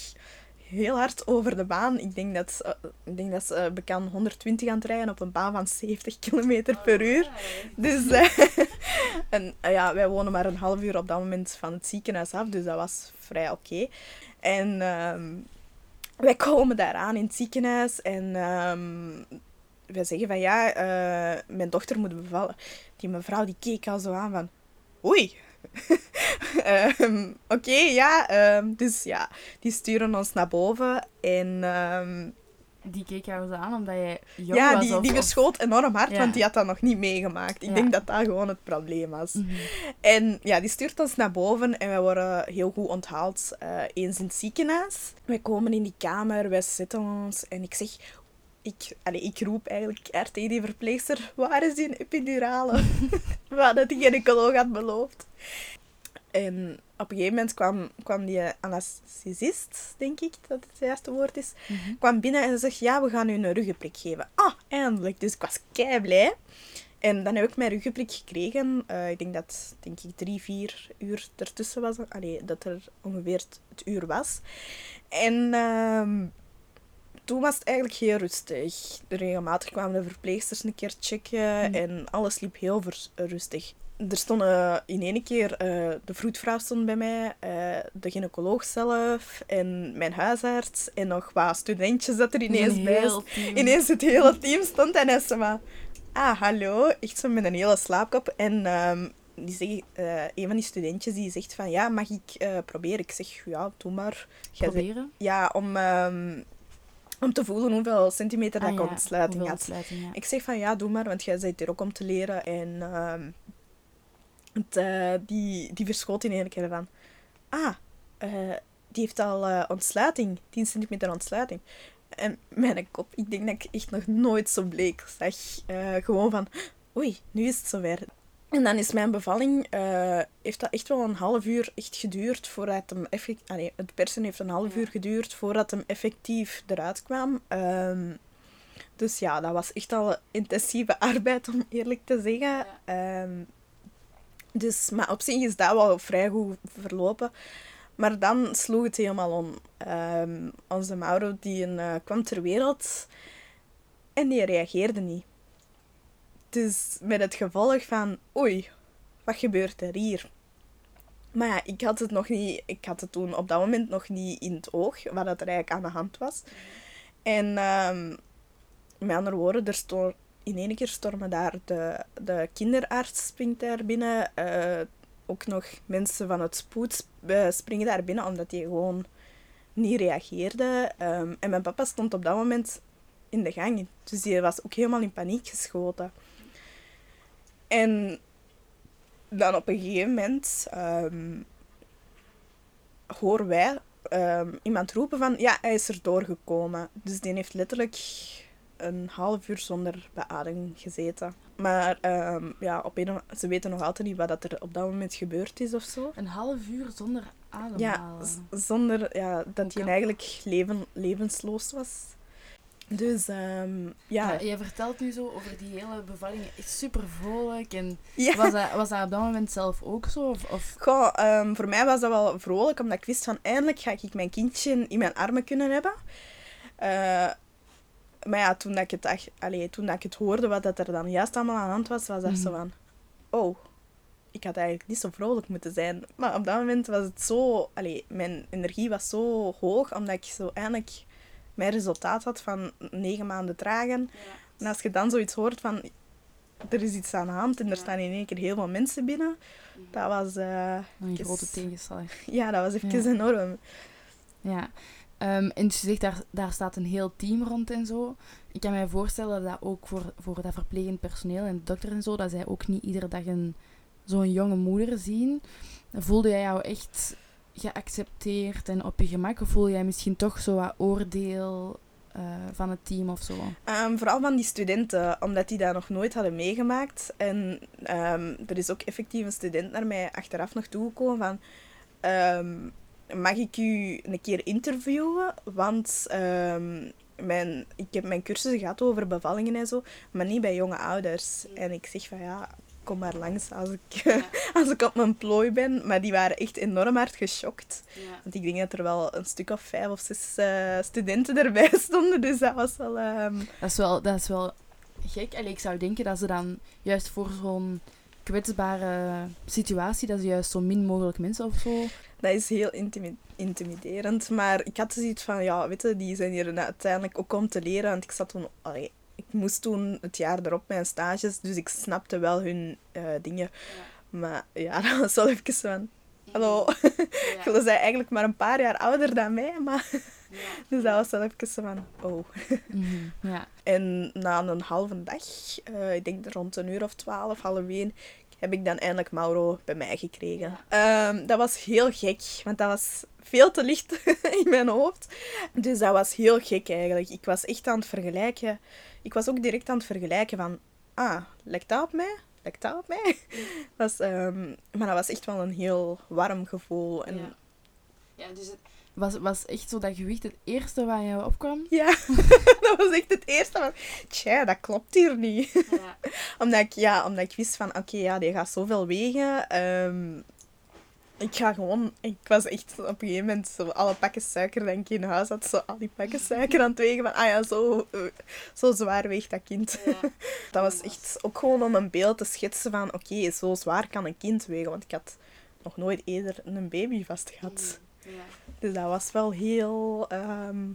heel hard over de baan. Ik denk dat, uh, ik denk dat ze bekend 120 aan het rijden op een baan van 70 km per uur. Dus uh, en, uh, ja, wij wonen maar een half uur op dat moment van het ziekenhuis af, dus dat was vrij oké. En um, wij komen daar aan in het ziekenhuis en um, wij zeggen van ja, mijn dochter moet bevallen. Die mevrouw die keek al zo aan van oei, um, Oké, ja. Dus ja, die sturen ons naar boven. En... Die keek jou eens aan omdat jij jong ja, was? die, die verschoot enorm hard, ja. want die had dat nog niet meegemaakt. Ik ja. denk dat dat gewoon het probleem was. Mm -hmm. En ja, die stuurt ons naar boven en wij worden heel goed onthaald uh, eens in het ziekenhuis. Wij komen in die kamer, wij zitten ons en ik zeg... Ik, allez, ik roep eigenlijk tegen die verpleegster, waar is die epidurale? Wat de gynaecoloog had beloofd. En op een gegeven moment kwam, kwam die anesthesist, denk ik dat het, het juiste woord is, mm -hmm. kwam binnen en zei, ja, we gaan u een ruggenprik geven. Ah, eindelijk. Dus ik was kei blij. En dan heb ik mijn ruggenprik gekregen. Uh, ik denk dat denk ik drie, vier uur ertussen was. Allee, dat er ongeveer het uur was. En uh, toen was het eigenlijk heel rustig. Regelmatig kwamen de verpleegsters een keer checken. Mm. En alles liep heel rustig er stonden in één keer uh, de vroedvrouw stond bij mij, uh, de gynaecoloog zelf en mijn huisarts en nog wat studentjes dat er ineens bij Ineens het hele team stond en hij zei maar, ah hallo, echt zo met een hele slaapkop en um, die zeg, uh, een van die studentjes die zegt van ja, mag ik proberen? Ik zeg ja, doe maar. Proberen? Zegt, ja, om um, om te voelen hoeveel centimeter ah, dat ja, ontsluiting had. Ja. Ik zeg van ja, doe maar, want jij bent hier ook om te leren. En um, want, uh, die, die verschoot in één keer van... Ah, uh, die heeft al uh, ontsluiting. 10 centimeter ontsluiting. En mijn kop, ik denk dat ik echt nog nooit zo bleek zag. gewoon van... Oei, nu is het zover. En dan is mijn bevalling... heeft dat echt wel een half uur echt geduurd voordat hem effectief... Ah, nee, het persen heeft een half uur geduurd voordat hem effectief eruit kwam. Um, dus ja, dat was echt al intensieve arbeid, om eerlijk te zeggen. Ja. Um, dus, maar op zich is dat wel vrij goed verlopen. Maar dan sloeg het helemaal om. Um, onze Mauro die een, uh, kwam ter wereld en die reageerde niet. Dus met het gevolg van, oei, wat gebeurt er hier? Maar ja, ik had het nog niet, ik had het toen op dat moment nog niet in het oog, wat er eigenlijk aan de hand was. En um, met andere woorden, er in één keer stormen daar de, de kinderarts springt daar binnen. Uh, ook nog mensen van het spoed springen daar binnen, omdat die gewoon niet reageerde. Um, en mijn papa stond op dat moment in de gang. Dus die was ook helemaal in paniek geschoten. En dan op een gegeven moment ehm, horen wij ehm, iemand roepen van ja, hij is er doorgekomen. Dus die heeft letterlijk een half uur zonder beademing gezeten. Maar ehm, ja, op een, ze weten nog altijd niet wat dat er op dat moment gebeurd is of zo. Een half uur zonder Ja, ademhalen. z- zonder ja, dat hij eigenlijk leven, levensloos was. Dus ehm, ja. Ja, je vertelt nu zo over die hele bevalling. Super vrolijk. En Ja. was, dat, was dat op dat moment zelf ook zo? Of, of... Goh, ehm, voor mij was dat wel vrolijk, omdat ik wist van eindelijk ga ik mijn kindje in mijn armen kunnen hebben. Eh, maar ja, toen, dat ik het, echt- allee, toen dat ik het hoorde wat dat er dan juist allemaal aan de hand was, was dat zo Mhm. van... Oh, ik had eigenlijk niet zo vrolijk moeten zijn. Maar op dat moment was het zo... Allee, mijn energie was zo hoog, omdat ik zo eindelijk mijn resultaat had van negen maanden dragen. En als je dan zoiets hoort van... Er is iets aan de hand en er staan in één keer heel veel mensen binnen. Dat was... eh, Een grote tegenstander. ja, dat was even Ja. enorm. Ja. Ehm, en dus je zegt, daar, daar staat een heel team rond en zo. Ik kan mij voorstellen dat ook voor, voor dat verplegend personeel en de dokter en zo, dat zij ook niet iedere dag een, zo'n jonge moeder zien. Voelde jij jou echt geaccepteerd en op je gemak? Of voel jij misschien toch zo wat oordeel eh, van het team of zo? Ehm, vooral van die studenten, omdat die dat nog nooit hadden meegemaakt. En ehm, er is ook effectief een student naar mij achteraf nog toegekomen van... ehm, mag ik u een keer interviewen? Want ehm, mijn, ik heb mijn cursussen gehad over bevallingen en zo, maar niet bij jonge ouders. En ik zeg van ja, kom maar langs als ik, als ik op mijn plooi ben. Maar die waren echt enorm hard geschokt. Want ik denk dat er wel een stuk of vijf of zes eh, studenten erbij stonden. Dus dat was wel... ehm, Dat is wel, dat is wel gek. Allee, ik zou denken dat ze dan juist voor zo'n kwetsbare situatie, dat ze juist zo min mogelijk mensen of zo... dat is heel intimi- intimiderend. Maar ik had zoiets van, ja, weet je, die zijn hier uiteindelijk ook om te leren. Want ik zat toen... allee, ik moest toen het jaar erop mijn stages, dus ik snapte wel hun eh, dingen. Maar ja, dat was wel even van... Hallo, jullie zijn eigenlijk maar een paar jaar ouder dan mij, maar... Dus dat was wel even van, oh. Mhm, ja. En na een halve dag, eh, ik denk rond een uur of twaalf, één, heb ik dan eindelijk Mauro bij mij gekregen. Ehm, dat was heel gek, want dat was veel te licht in mijn hoofd. Dus dat was heel gek eigenlijk. Ik was echt aan het vergelijken. Ik was ook direct aan het vergelijken van, ah, lijkt dat op mij? Lijkt dat op mij? Was, ehm, maar dat was echt wel een heel warm gevoel. En, Ja. Ja, dus het was, was echt zo dat gewicht het eerste waar jou opkwam? ja, dat was echt het eerste van, tja, dat klopt hier niet. Ja. Omdat ik, ja, omdat ik wist van, oké, ja, die gaat zoveel wegen. Ehm, ik ga gewoon... Ik was echt op een gegeven moment zo alle pakken suiker dat ik in huis had, zo al die pakken suiker aan het wegen van, ah ja, zo, eh, zo zwaar weegt dat kind. Dat was echt ook gewoon om een beeld te schetsen van, oké, zo zwaar kan een kind wegen. Want ik had nog nooit eerder een baby vast gehad. Dus dat was wel heel, ehm,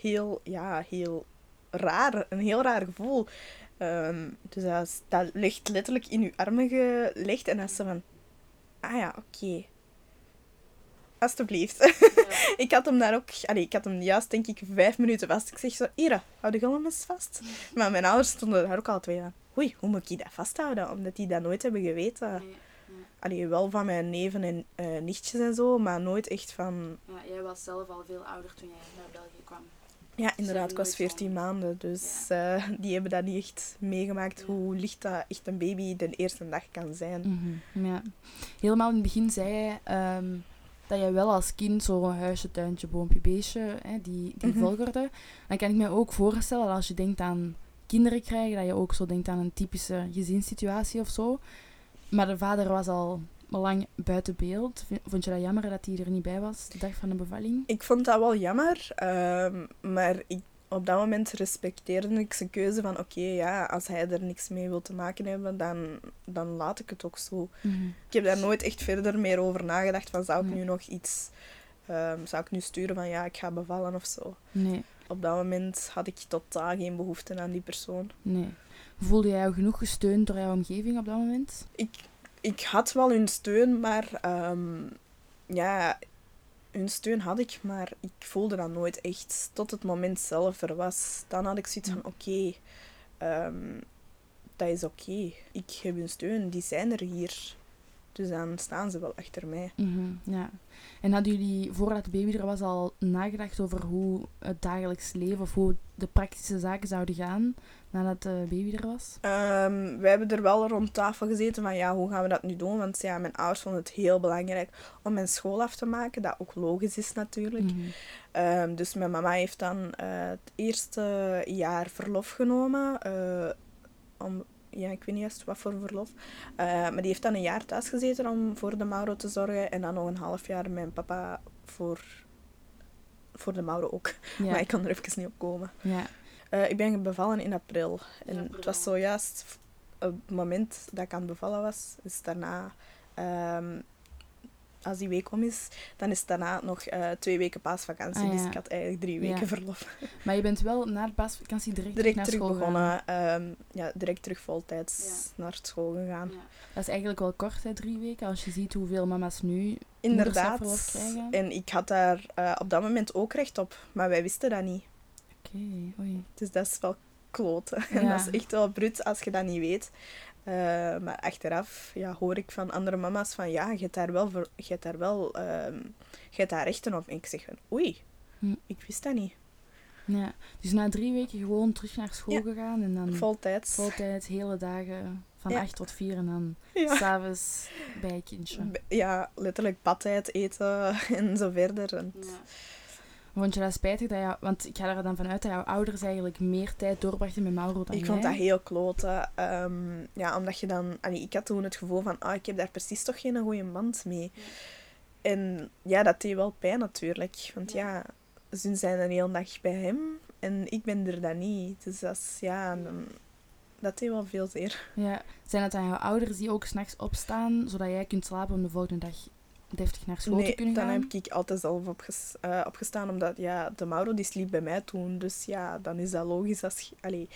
heel, ja, heel raar. Een heel raar gevoel. Ehm, dus dat, dat ligt letterlijk in uw armen gelegd. En is zo van, ah ja, oké. Alsjeblieft. ik had hem daar ook, allee, ik had hem juist denk ik vijf minuten vast. Ik zeg zo, Ira, hou de golem eens vast. Maar mijn ouders stonden daar ook al twee aan. Oei, hoe moet ik dat vasthouden? Omdat die dat nooit hebben geweten. Allee, wel van mijn neven en eh, nichtjes en zo, maar nooit echt van... Ja, jij was zelf al veel ouder toen jij naar België kwam. Ja, inderdaad, ik was nooit 14 maanden, dus eh, die hebben dat niet echt meegemaakt, Ja. hoe licht dat echt een baby de eerste dag kan zijn. Mhm, ja. Helemaal in het begin zei je ehm, dat jij wel als kind zo'n huisje, tuintje, boompje, beestje, hè, die, die volgorde. Dan kan ik me ook voorstellen, als je denkt aan kinderen krijgen, dat je ook zo denkt aan een typische gezinssituatie of zo. Maar de vader was al lang buiten beeld. Vond je dat jammer dat hij er niet bij was, de dag van de bevalling? Ik vond dat wel jammer, ehm, maar ik, op dat moment respecteerde ik zijn keuze van oké, ja, als hij er niks mee wil te maken hebben, dan, dan laat ik het ook zo. Mhm. Ik heb daar nooit echt verder meer over nagedacht van zou ik Nee. nu nog iets, ehm, zou ik nu sturen van ja, ik ga bevallen of zo. Nee, Op dat moment had ik totaal geen behoefte aan die persoon. nee. Voelde jij jou genoeg gesteund door jouw omgeving op dat moment? ik, ik had wel hun steun, maar ehm, ja, hun steun had ik, maar ik voelde dat nooit echt tot het moment zelf er was. Dan had ik zoiets van, oké, ehm, dat is oké. Ik heb hun steun, die zijn er hier. Dus dan staan ze wel achter mij. Mhm, ja. En hadden jullie, voordat de baby er was, al nagedacht over hoe het dagelijks leven of hoe de praktische zaken zouden gaan nadat de baby er was? Um, wij hebben er wel rond tafel gezeten van ja, hoe gaan we dat nu doen? Want ja, mijn ouders vonden het heel belangrijk om mijn school af te maken, dat ook logisch is natuurlijk. Mhm. Ehm, dus mijn mama heeft dan eh, het eerste jaar verlof genomen. eh, om, ja, ik weet niet juist wat voor verlof. Eh, maar die heeft dan een jaar thuis gezeten om voor de Mauro te zorgen. En dan nog een half jaar mijn papa voor, voor de Mauro ook. Ja. Maar ik kan er even niet op komen. ja. Eh, ik ben bevallen in april. En april. het was zojuist het moment dat ik aan het bevallen was. Dus daarna, ehm, als die week om is, dan is daarna nog eh, twee weken paasvakantie. Ah, Dus ja. ik had eigenlijk drie weken Ja. verlof. Maar je bent wel na de paasvakantie direct, Direct naar terug school begonnen. ehm, ja, direct terug voltijds naar school gegaan. Dat is eigenlijk wel kort, hè, drie weken. Als je ziet hoeveel mama's nu Inderdaad. krijgen. En ik had daar eh, op dat moment ook recht op. Maar wij wisten dat niet. Oké, oei. Dus dat is wel kloten. En Ja. dat is echt wel brut als je dat niet weet. Eh, maar achteraf ja, hoor ik van andere mama's van ja, je hebt daar wel, voor, je hebt daar wel ehm, je hebt daar rechten op. En ik zeg van oei, Hm. ik wist dat niet. Ja. Dus na drie weken gewoon terug naar school Ja. gegaan en dan Voltijds. voltijd, hele dagen van Ja. acht tot vier en dan Ja. s'avonds bij je kindje. Ja, letterlijk badtijd eten en zo verder. En Vond je dat spijtig? Dat jou, want ik ga er dan vanuit dat jouw ouders eigenlijk meer tijd doorbrachten met Mauro dan Ik vond jij. dat heel kloten. Ehm, ja, omdat je dan... allee, ik had toen het gevoel van, ah, ik heb daar precies toch geen goede band mee. En ja, dat deed wel pijn natuurlijk. Want ja, ze zijn een hele dag bij hem en ik ben er dan niet. Dus dat is, ja, dan, dat deed wel veel zeer. Ja. Zijn het dan jouw ouders die ook s'nachts opstaan, zodat jij kunt slapen om de volgende dag deftig naar school te Nee, kunnen dan heb ik altijd zelf opges eh, opgestaan, omdat ja, de Mauro die sliep bij mij toen. Dus ja, dan is dat logisch. Als je, allee,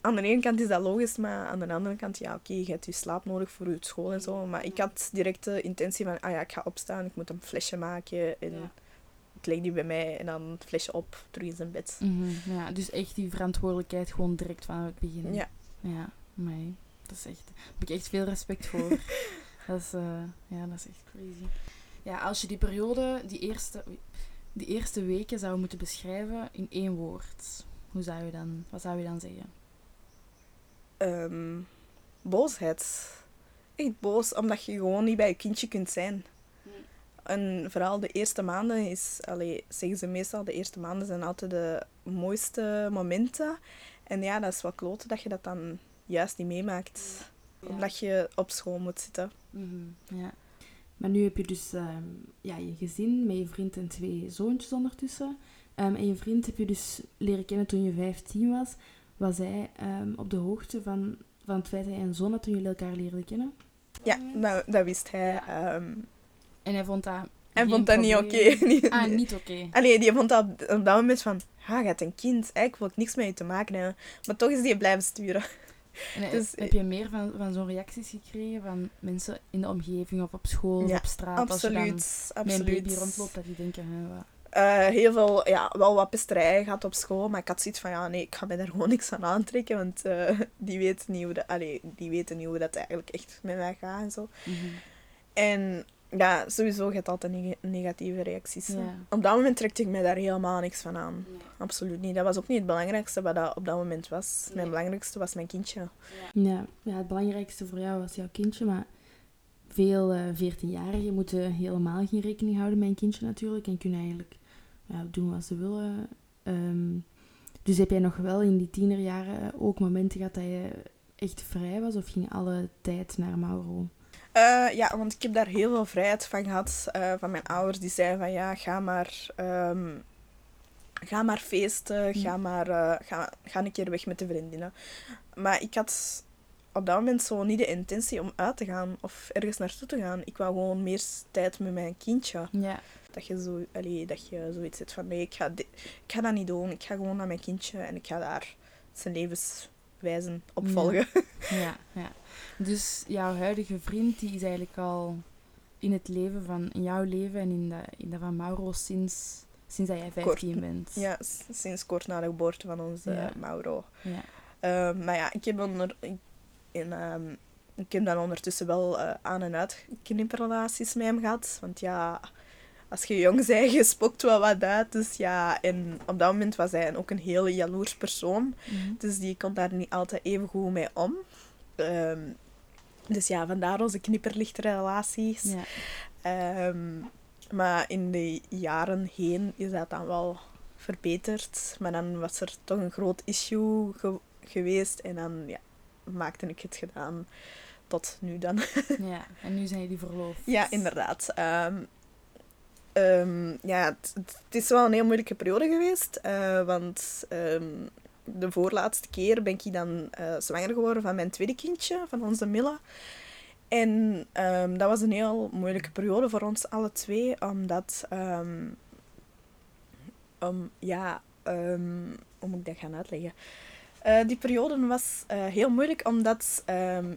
aan de ene kant is dat logisch, maar aan de andere kant, ja, oké, je hebt je slaap nodig voor je school en zo. Maar ik had direct de intentie van, ah ja, ik ga opstaan, ik moet een flesje maken. En Ja. ik leg die bij mij en dan het flesje op, terug in zijn bed. Mhm, ja, dus echt die verantwoordelijkheid gewoon direct van het begin. Ja, Ja, nee. Dat is echt... Daar heb ik echt veel respect voor. dat, is, eh, ja, dat is echt crazy. Ja, als je die periode, die eerste, die eerste weken zou moeten beschrijven in één woord, hoe zou je dan, wat zou je dan zeggen? Ehm, boosheid. Echt boos, omdat je gewoon niet bij je kindje kunt zijn. En vooral de eerste maanden is, allee, zeggen ze meestal, de eerste maanden zijn altijd de mooiste momenten. En ja, dat is wel kloten dat je dat dan juist niet meemaakt. Omdat je op school moet zitten. Mhm, ja. Maar nu heb je dus ehm, ja, je gezin met je vriend en twee zoontjes ondertussen. Ehm, en je vriend heb je dus leren kennen toen je 15 was. Was hij ehm, op de hoogte van, van het feit dat je een zoon had toen jullie elkaar leerden kennen? Ja, dat, dat wist hij. Ja. ehm. En hij vond dat... hij vond dat niet oké. Ah, niet oké. Allee, die vond dat op, dat moment van... Ah, je hebt een kind. Eigenlijk wil ik niks met je te maken hebben. Maar toch is die blijven sturen. En, eh, Dus, heb je meer van, van zo'n reacties gekregen van mensen in de omgeving of op school Ja, op straat? Als je Absoluut. absoluut. baby rondloopt, dat die denken... Hè, wat... Eh, heel veel, ja, wel wat pesterij gehad op school, maar ik had zoiets van, ja, nee, ik ga mij daar gewoon niks aan aantrekken, want eh, die, weten niet hoe dat, allee, die weten niet hoe dat eigenlijk echt met mij gaat en zo. Mhm. En ja, sowieso gaat altijd neg- negatieve reacties. Ja. Op dat moment trekte ik mij daar helemaal niks van aan. Absoluut niet. Dat was ook niet het belangrijkste wat dat op dat moment was. Mijn belangrijkste was mijn kindje. Ja, ja, het belangrijkste voor jou was jouw kindje, maar veel eh 14-jarigen moeten helemaal geen rekening houden met een kindje natuurlijk en kunnen eigenlijk ja, doen wat ze willen. Ehm, dus heb jij nog wel in die tienerjaren ook momenten gehad dat je echt vrij was of ging alle tijd naar Mauro? Eh, ja, want ik heb daar heel veel vrijheid van gehad. eh, van mijn ouders die zeiden van ja, ga maar, ehm, ga maar feesten, ga maar eh, ga, ga een keer weg met de vriendinnen. Maar ik had op dat moment zo niet de intentie om uit te gaan of ergens naartoe te gaan. Ik wou gewoon meer tijd met mijn kindje. Ja. Dat je, zo, allee, dat je zoiets zit van nee, ik ga, ik ga dat niet doen. Ik ga gewoon naar mijn kindje en ik ga daar zijn levenswijzen op Ja. Ja, ja. Dus jouw huidige vriend die is eigenlijk al in het leven van, in jouw leven en in dat, in dat van Mauro sinds, sinds dat jij 15 bent. Ja, sinds kort na de geboorte van onze Ja. Mauro. Ja. Ehm, maar ja, ik heb, onder, in, ehm, ik heb dan ondertussen wel eh, aan- en uit knipperrelaties met hem gehad. Want ja, als je jong bent, je spokt wel wat uit. Dus ja, en op dat moment was hij ook een hele jaloers persoon. Mhm. Dus die kon daar niet altijd even goed mee om. Ehm, dus ja, vandaar onze knipperlichtrelaties. Ja. Ehm, maar in de jaren heen is dat dan wel verbeterd. Maar dan was er toch een groot issue ge- geweest. En dan ja, maakte ik het gedaan tot nu dan. ja, en nu zijn jullie verloofd. ja, inderdaad. Ehm, ehm, ja, het, is wel een heel moeilijke periode geweest. eh, want ehm, de voorlaatste keer ben ik dan eh, zwanger geworden van mijn tweede kindje, van onze Milla. En ehm, dat was een heel moeilijke periode voor ons alle twee, omdat... ehm, om, ja, hoe moet ik dat gaan uitleggen? Eh, die periode was heel moeilijk omdat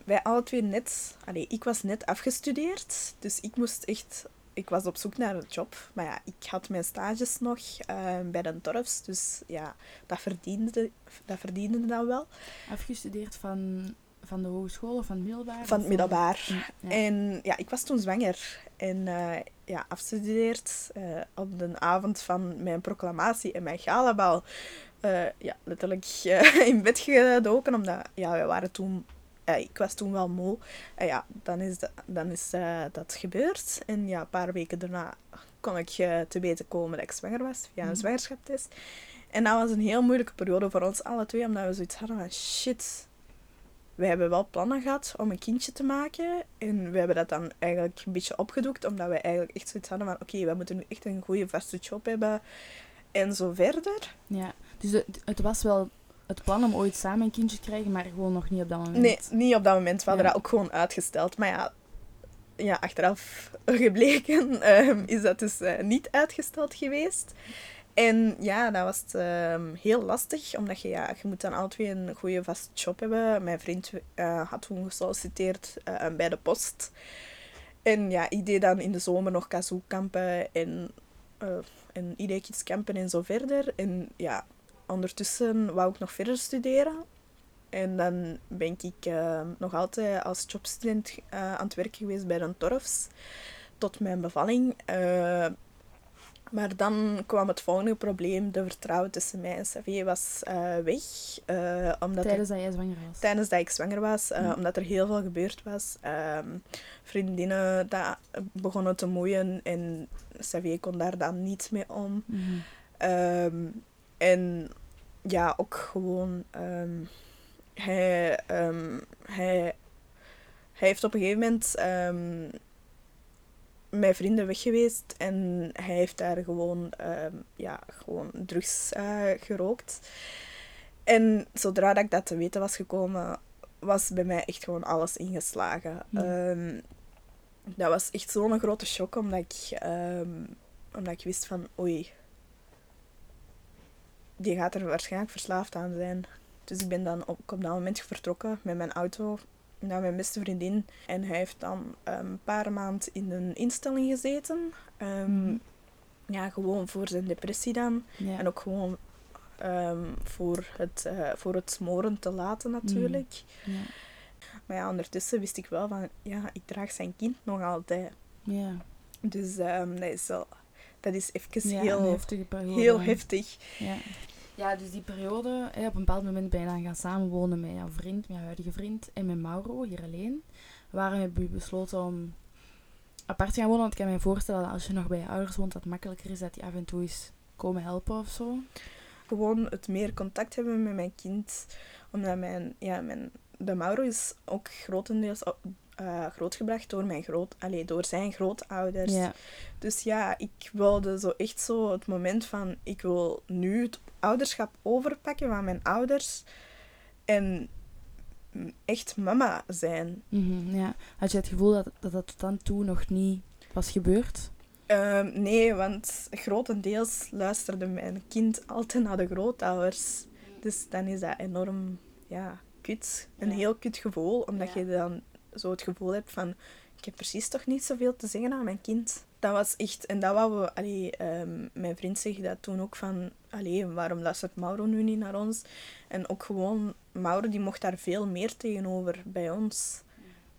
wij alle twee net... Allee, ik was net afgestudeerd, dus ik moest echt... Ik was op zoek naar een job, maar ja, ik had mijn stages nog eh, bij de Torfs, dus ja, dat verdiende, dat verdiende dan wel. Afgestudeerd van, van de hogeschool of van het middelbaar? Van het Of middelbaar. Ja. En ja, ik was toen zwanger. En eh, ja, afgestudeerd eh, op de avond van mijn proclamatie en mijn galabal. eh, ja, letterlijk eh, in bed gedoken, omdat ja, wij waren toen... ik was toen wel moe. En ja, dan is, dat, dan is eh, dat gebeurd. En ja, een paar weken daarna kon ik eh, te weten komen dat ik zwanger was, via een Mhm. zwangerschapstest. En dat was een heel moeilijke periode voor ons alle twee, omdat we zoiets hadden van shit, we hebben wel plannen gehad om een kindje te maken. En we hebben dat dan eigenlijk een beetje opgedoekt, omdat we eigenlijk echt zoiets hadden van oké, we moeten nu echt een goede vaste job hebben. En zo verder. Ja, dus het was wel het plan om ooit samen een kindje te krijgen, maar gewoon nog niet op dat moment. Nee, niet op dat moment. We hadden Ja. dat ook gewoon uitgesteld. Maar ja, ja achteraf gebleken ehm, is dat dus eh, niet uitgesteld geweest. En ja, dat was ehm, heel lastig, omdat je, ja, je moet dan alle twee een goede vaste job hebben. Mijn vriend eh, had toen gesolliciteerd eh, bij de post. En ja, ik deed dan in de zomer nog kazoo-kampen en, en e kampen en zo verder. En ja, ondertussen wou ik nog verder studeren. En dan ben ik eh, nog altijd als jobstudent eh, aan het werken geweest bij de Torfs. Tot mijn bevalling. Eh, maar dan kwam het volgende probleem. De vertrouwen tussen mij en Xavier was weg. omdat er- Tijdens dat jij zwanger was. tijdens dat ik zwanger was, omdat er heel veel gebeurd was. Ehm, vriendinnen dat begonnen te moeien en Xavier kon daar dan niet mee om. Mhm. Ehm, en ja, ook gewoon. ehm, hij, ehm, hij, hij heeft op een gegeven moment ehm, mijn vrienden weg geweest en hij heeft daar gewoon, ehm, ja, gewoon drugs eh, gerookt. En zodra dat ik dat te weten was gekomen, was bij mij echt gewoon alles ingeslagen. Ehm, dat was echt zo'n grote shock, omdat ik, ehm, omdat ik wist van, oei, die gaat er waarschijnlijk verslaafd aan zijn. Dus ik ben dan ook op dat moment vertrokken met mijn auto naar mijn beste vriendin. En hij heeft dan ehm, een paar maanden in een instelling gezeten. Ehm, Mhm. Ja, gewoon voor zijn depressie dan. Ja. En ook gewoon ehm, voor, het, eh, voor het smoren te laten natuurlijk. Ja. Maar ja, ondertussen wist ik wel van, ja, ik draag zijn kind nog altijd. Ja. Dus dat is wel... Dat is even Ja, heel, een heftige periode. heel heftig. Ja. ja, dus die periode, hè, op een bepaald moment ben je dan gaan samenwonen met jouw vriend, met jouw huidige vriend en met Mauro, hier alleen. Waarom heb je besloten om apart te gaan wonen? Want ik kan me voorstellen dat als je nog bij je ouders woont, dat het makkelijker is dat die af en toe eens komen helpen of zo. Gewoon het meer contact hebben met mijn kind. Omdat mijn... Ja, mijn de Mauro is ook grotendeels eh, grootgebracht door, mijn groot, allee, door zijn grootouders. Ja. Dus ja, ik wilde zo echt zo het moment van... Ik wil nu het ouderschap overpakken van mijn ouders. En echt mama zijn. Mhm, ja. Had je het gevoel dat, dat dat tot dan toe nog niet was gebeurd? Ehm, nee, want grotendeels luisterde mijn kind altijd naar de grootouders. Dus dan is dat enorm, ja, kut. Een Ja. heel kut gevoel, omdat Ja. je dan zo het gevoel hebt van... ik heb precies toch niet zoveel te zeggen aan mijn kind. Dat was echt, en dat wou we, allee, ehm, mijn vriend zei dat toen ook van, allee, waarom luistert Mauro nu niet naar ons? En ook gewoon, Mauro die mocht daar veel meer tegenover bij ons.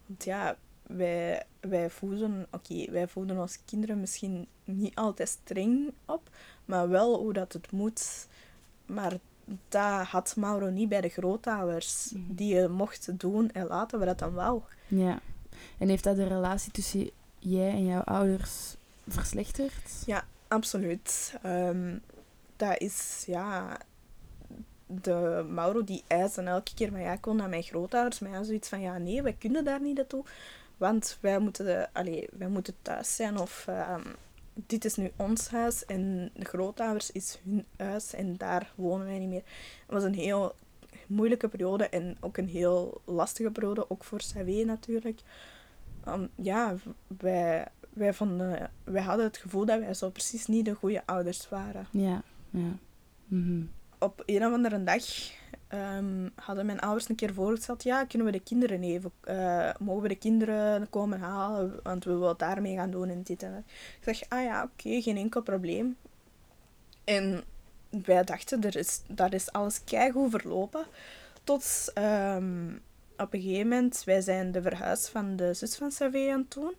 Want ja, wij, wij voeden, oké, wij voeden onze kinderen misschien niet altijd streng op, maar wel hoe dat het moet. Maar dat had Mauro niet bij de grootouders. Die je mocht doen en laten wat dat dan wou. Ja. En heeft dat de relatie tussen jij en jouw ouders verslechterd? Ja, absoluut. Ehm, dat is, ja... De Mauro die eiste elke keer van ja, ik wil naar mijn grootouders. Maar ja, zoiets van ja, nee, wij kunnen daar niet naartoe. Want wij moeten, allee, wij moeten thuis zijn of ehm, dit is nu ons huis en de grootouders is hun huis en daar wonen wij niet meer. Het was een heel moeilijke periode en ook een heel lastige periode, ook voor Savé natuurlijk. Um, ja, wij, wij, vonden, wij hadden het gevoel dat wij zo precies niet de goede ouders waren. Ja, ja. Mhm. Op een of andere dag ehm, hadden mijn ouders een keer voorgesteld, ja, kunnen we de kinderen even, eh, mogen we de kinderen komen halen, want we willen daarmee gaan doen en dit en dat. Ik zeg, ah ja, oké, geen enkel probleem. En wij dachten, er is, daar is alles keigoed verlopen. Tot ehm, op een gegeven moment, wij zijn de verhuis van de zus van Savé aan het doen.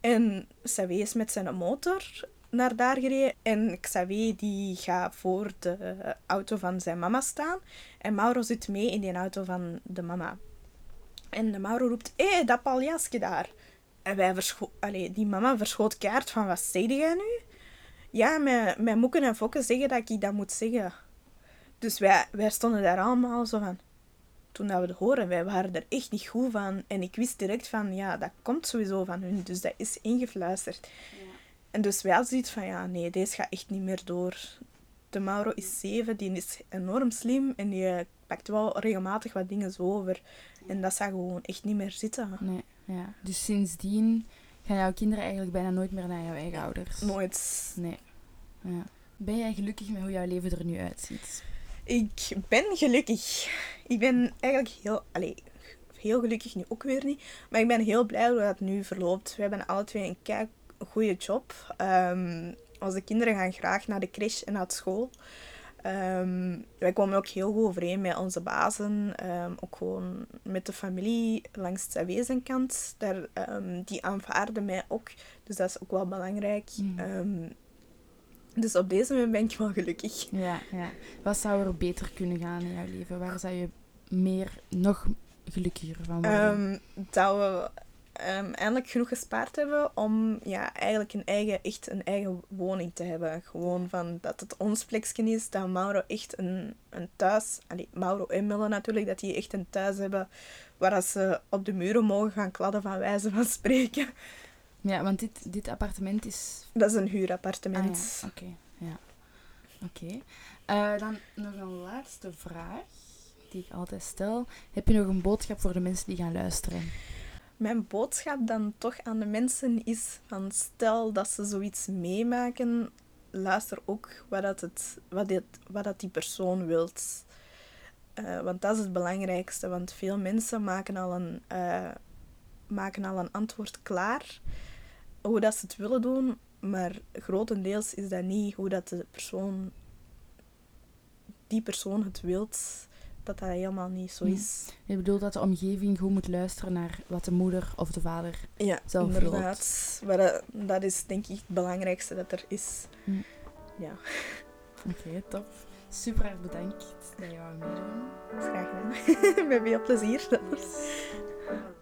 En Savé is met zijn motor naar daar gereden. En Xavier die gaat voor de auto van zijn mama staan. En Mauro zit mee in die auto van de mama. En de Mauro roept, hé, dat paljasje daar. En wij Allee, die mama verschoot kaart van, wat zeg jij nu? Ja, mijn, mijn moeken en fokken zeggen dat ik dat moet zeggen. Dus wij, wij stonden daar allemaal zo van... Toen dat we het horen, wij waren er echt niet goed van. En ik wist direct van, ja, dat komt sowieso van hun. Dus dat is ingefluisterd. En dus wij hadden zoiets van, ja, nee, deze gaat echt niet meer door. De Mauro is zeven, die is enorm slim en die eh, pakt wel regelmatig wat dingen zo over. En dat zou gewoon echt niet meer zitten. Nee, ja. Dus sindsdien gaan jouw kinderen eigenlijk bijna nooit meer naar jouw eigen ouders? Nooit. Nee. Ja. Ben jij gelukkig met hoe jouw leven er nu uitziet? Ik ben gelukkig. Ik ben eigenlijk heel... Allee, heel gelukkig nu ook weer niet. Maar ik ben heel blij hoe dat nu verloopt. We hebben alle twee een kei goede job. Um, onze kinderen gaan graag naar de crash en naar school. Um, wij komen ook heel goed overeen met onze bazen. Um, ook gewoon met de familie langs de wezenkant. Daar, die aanvaarden mij ook. Dus dat is ook wel belangrijk. Mm. dus op deze moment ben ik wel gelukkig. Ja, ja. Wat zou er beter kunnen gaan in jouw leven? Waar zou je meer, nog gelukkiger van worden? dat we um, eindelijk genoeg gespaard hebben om ja, eigenlijk een eigen, echt een eigen woning te hebben. Gewoon van dat het ons plekje is, dat Mauro echt een, een thuis... Allee, Mauro en Mille natuurlijk, dat die echt een thuis hebben waar ze op de muren mogen gaan kladden van wijze van spreken. Ja, want dit, dit appartement is... Dat is een huurappartement. Ah, ja. Oké, ja. Oké. Okay. Uh, dan nog een laatste vraag die ik altijd stel. Heb je nog een boodschap voor de mensen die gaan luisteren? Mijn boodschap dan toch aan de mensen is van stel dat ze zoiets meemaken, luister ook wat, dat het, wat, dit, wat dat die persoon wilt. Uh, want dat is het belangrijkste, want veel mensen maken al een, uh, maken al een antwoord klaar hoe dat ze het willen doen, maar grotendeels is dat niet hoe dat de persoon, die persoon het wilt dat dat helemaal niet zo is. Je bedoelt dat de omgeving goed moet luisteren naar wat de moeder of de vader ja, zelf inderdaad. Maar dat, dat, is denk ik het belangrijkste dat er is. Hm. Ja. Oké, okay, top. Super erg bedankt dat je wou meedoen. Graag gedaan. Met veel plezier.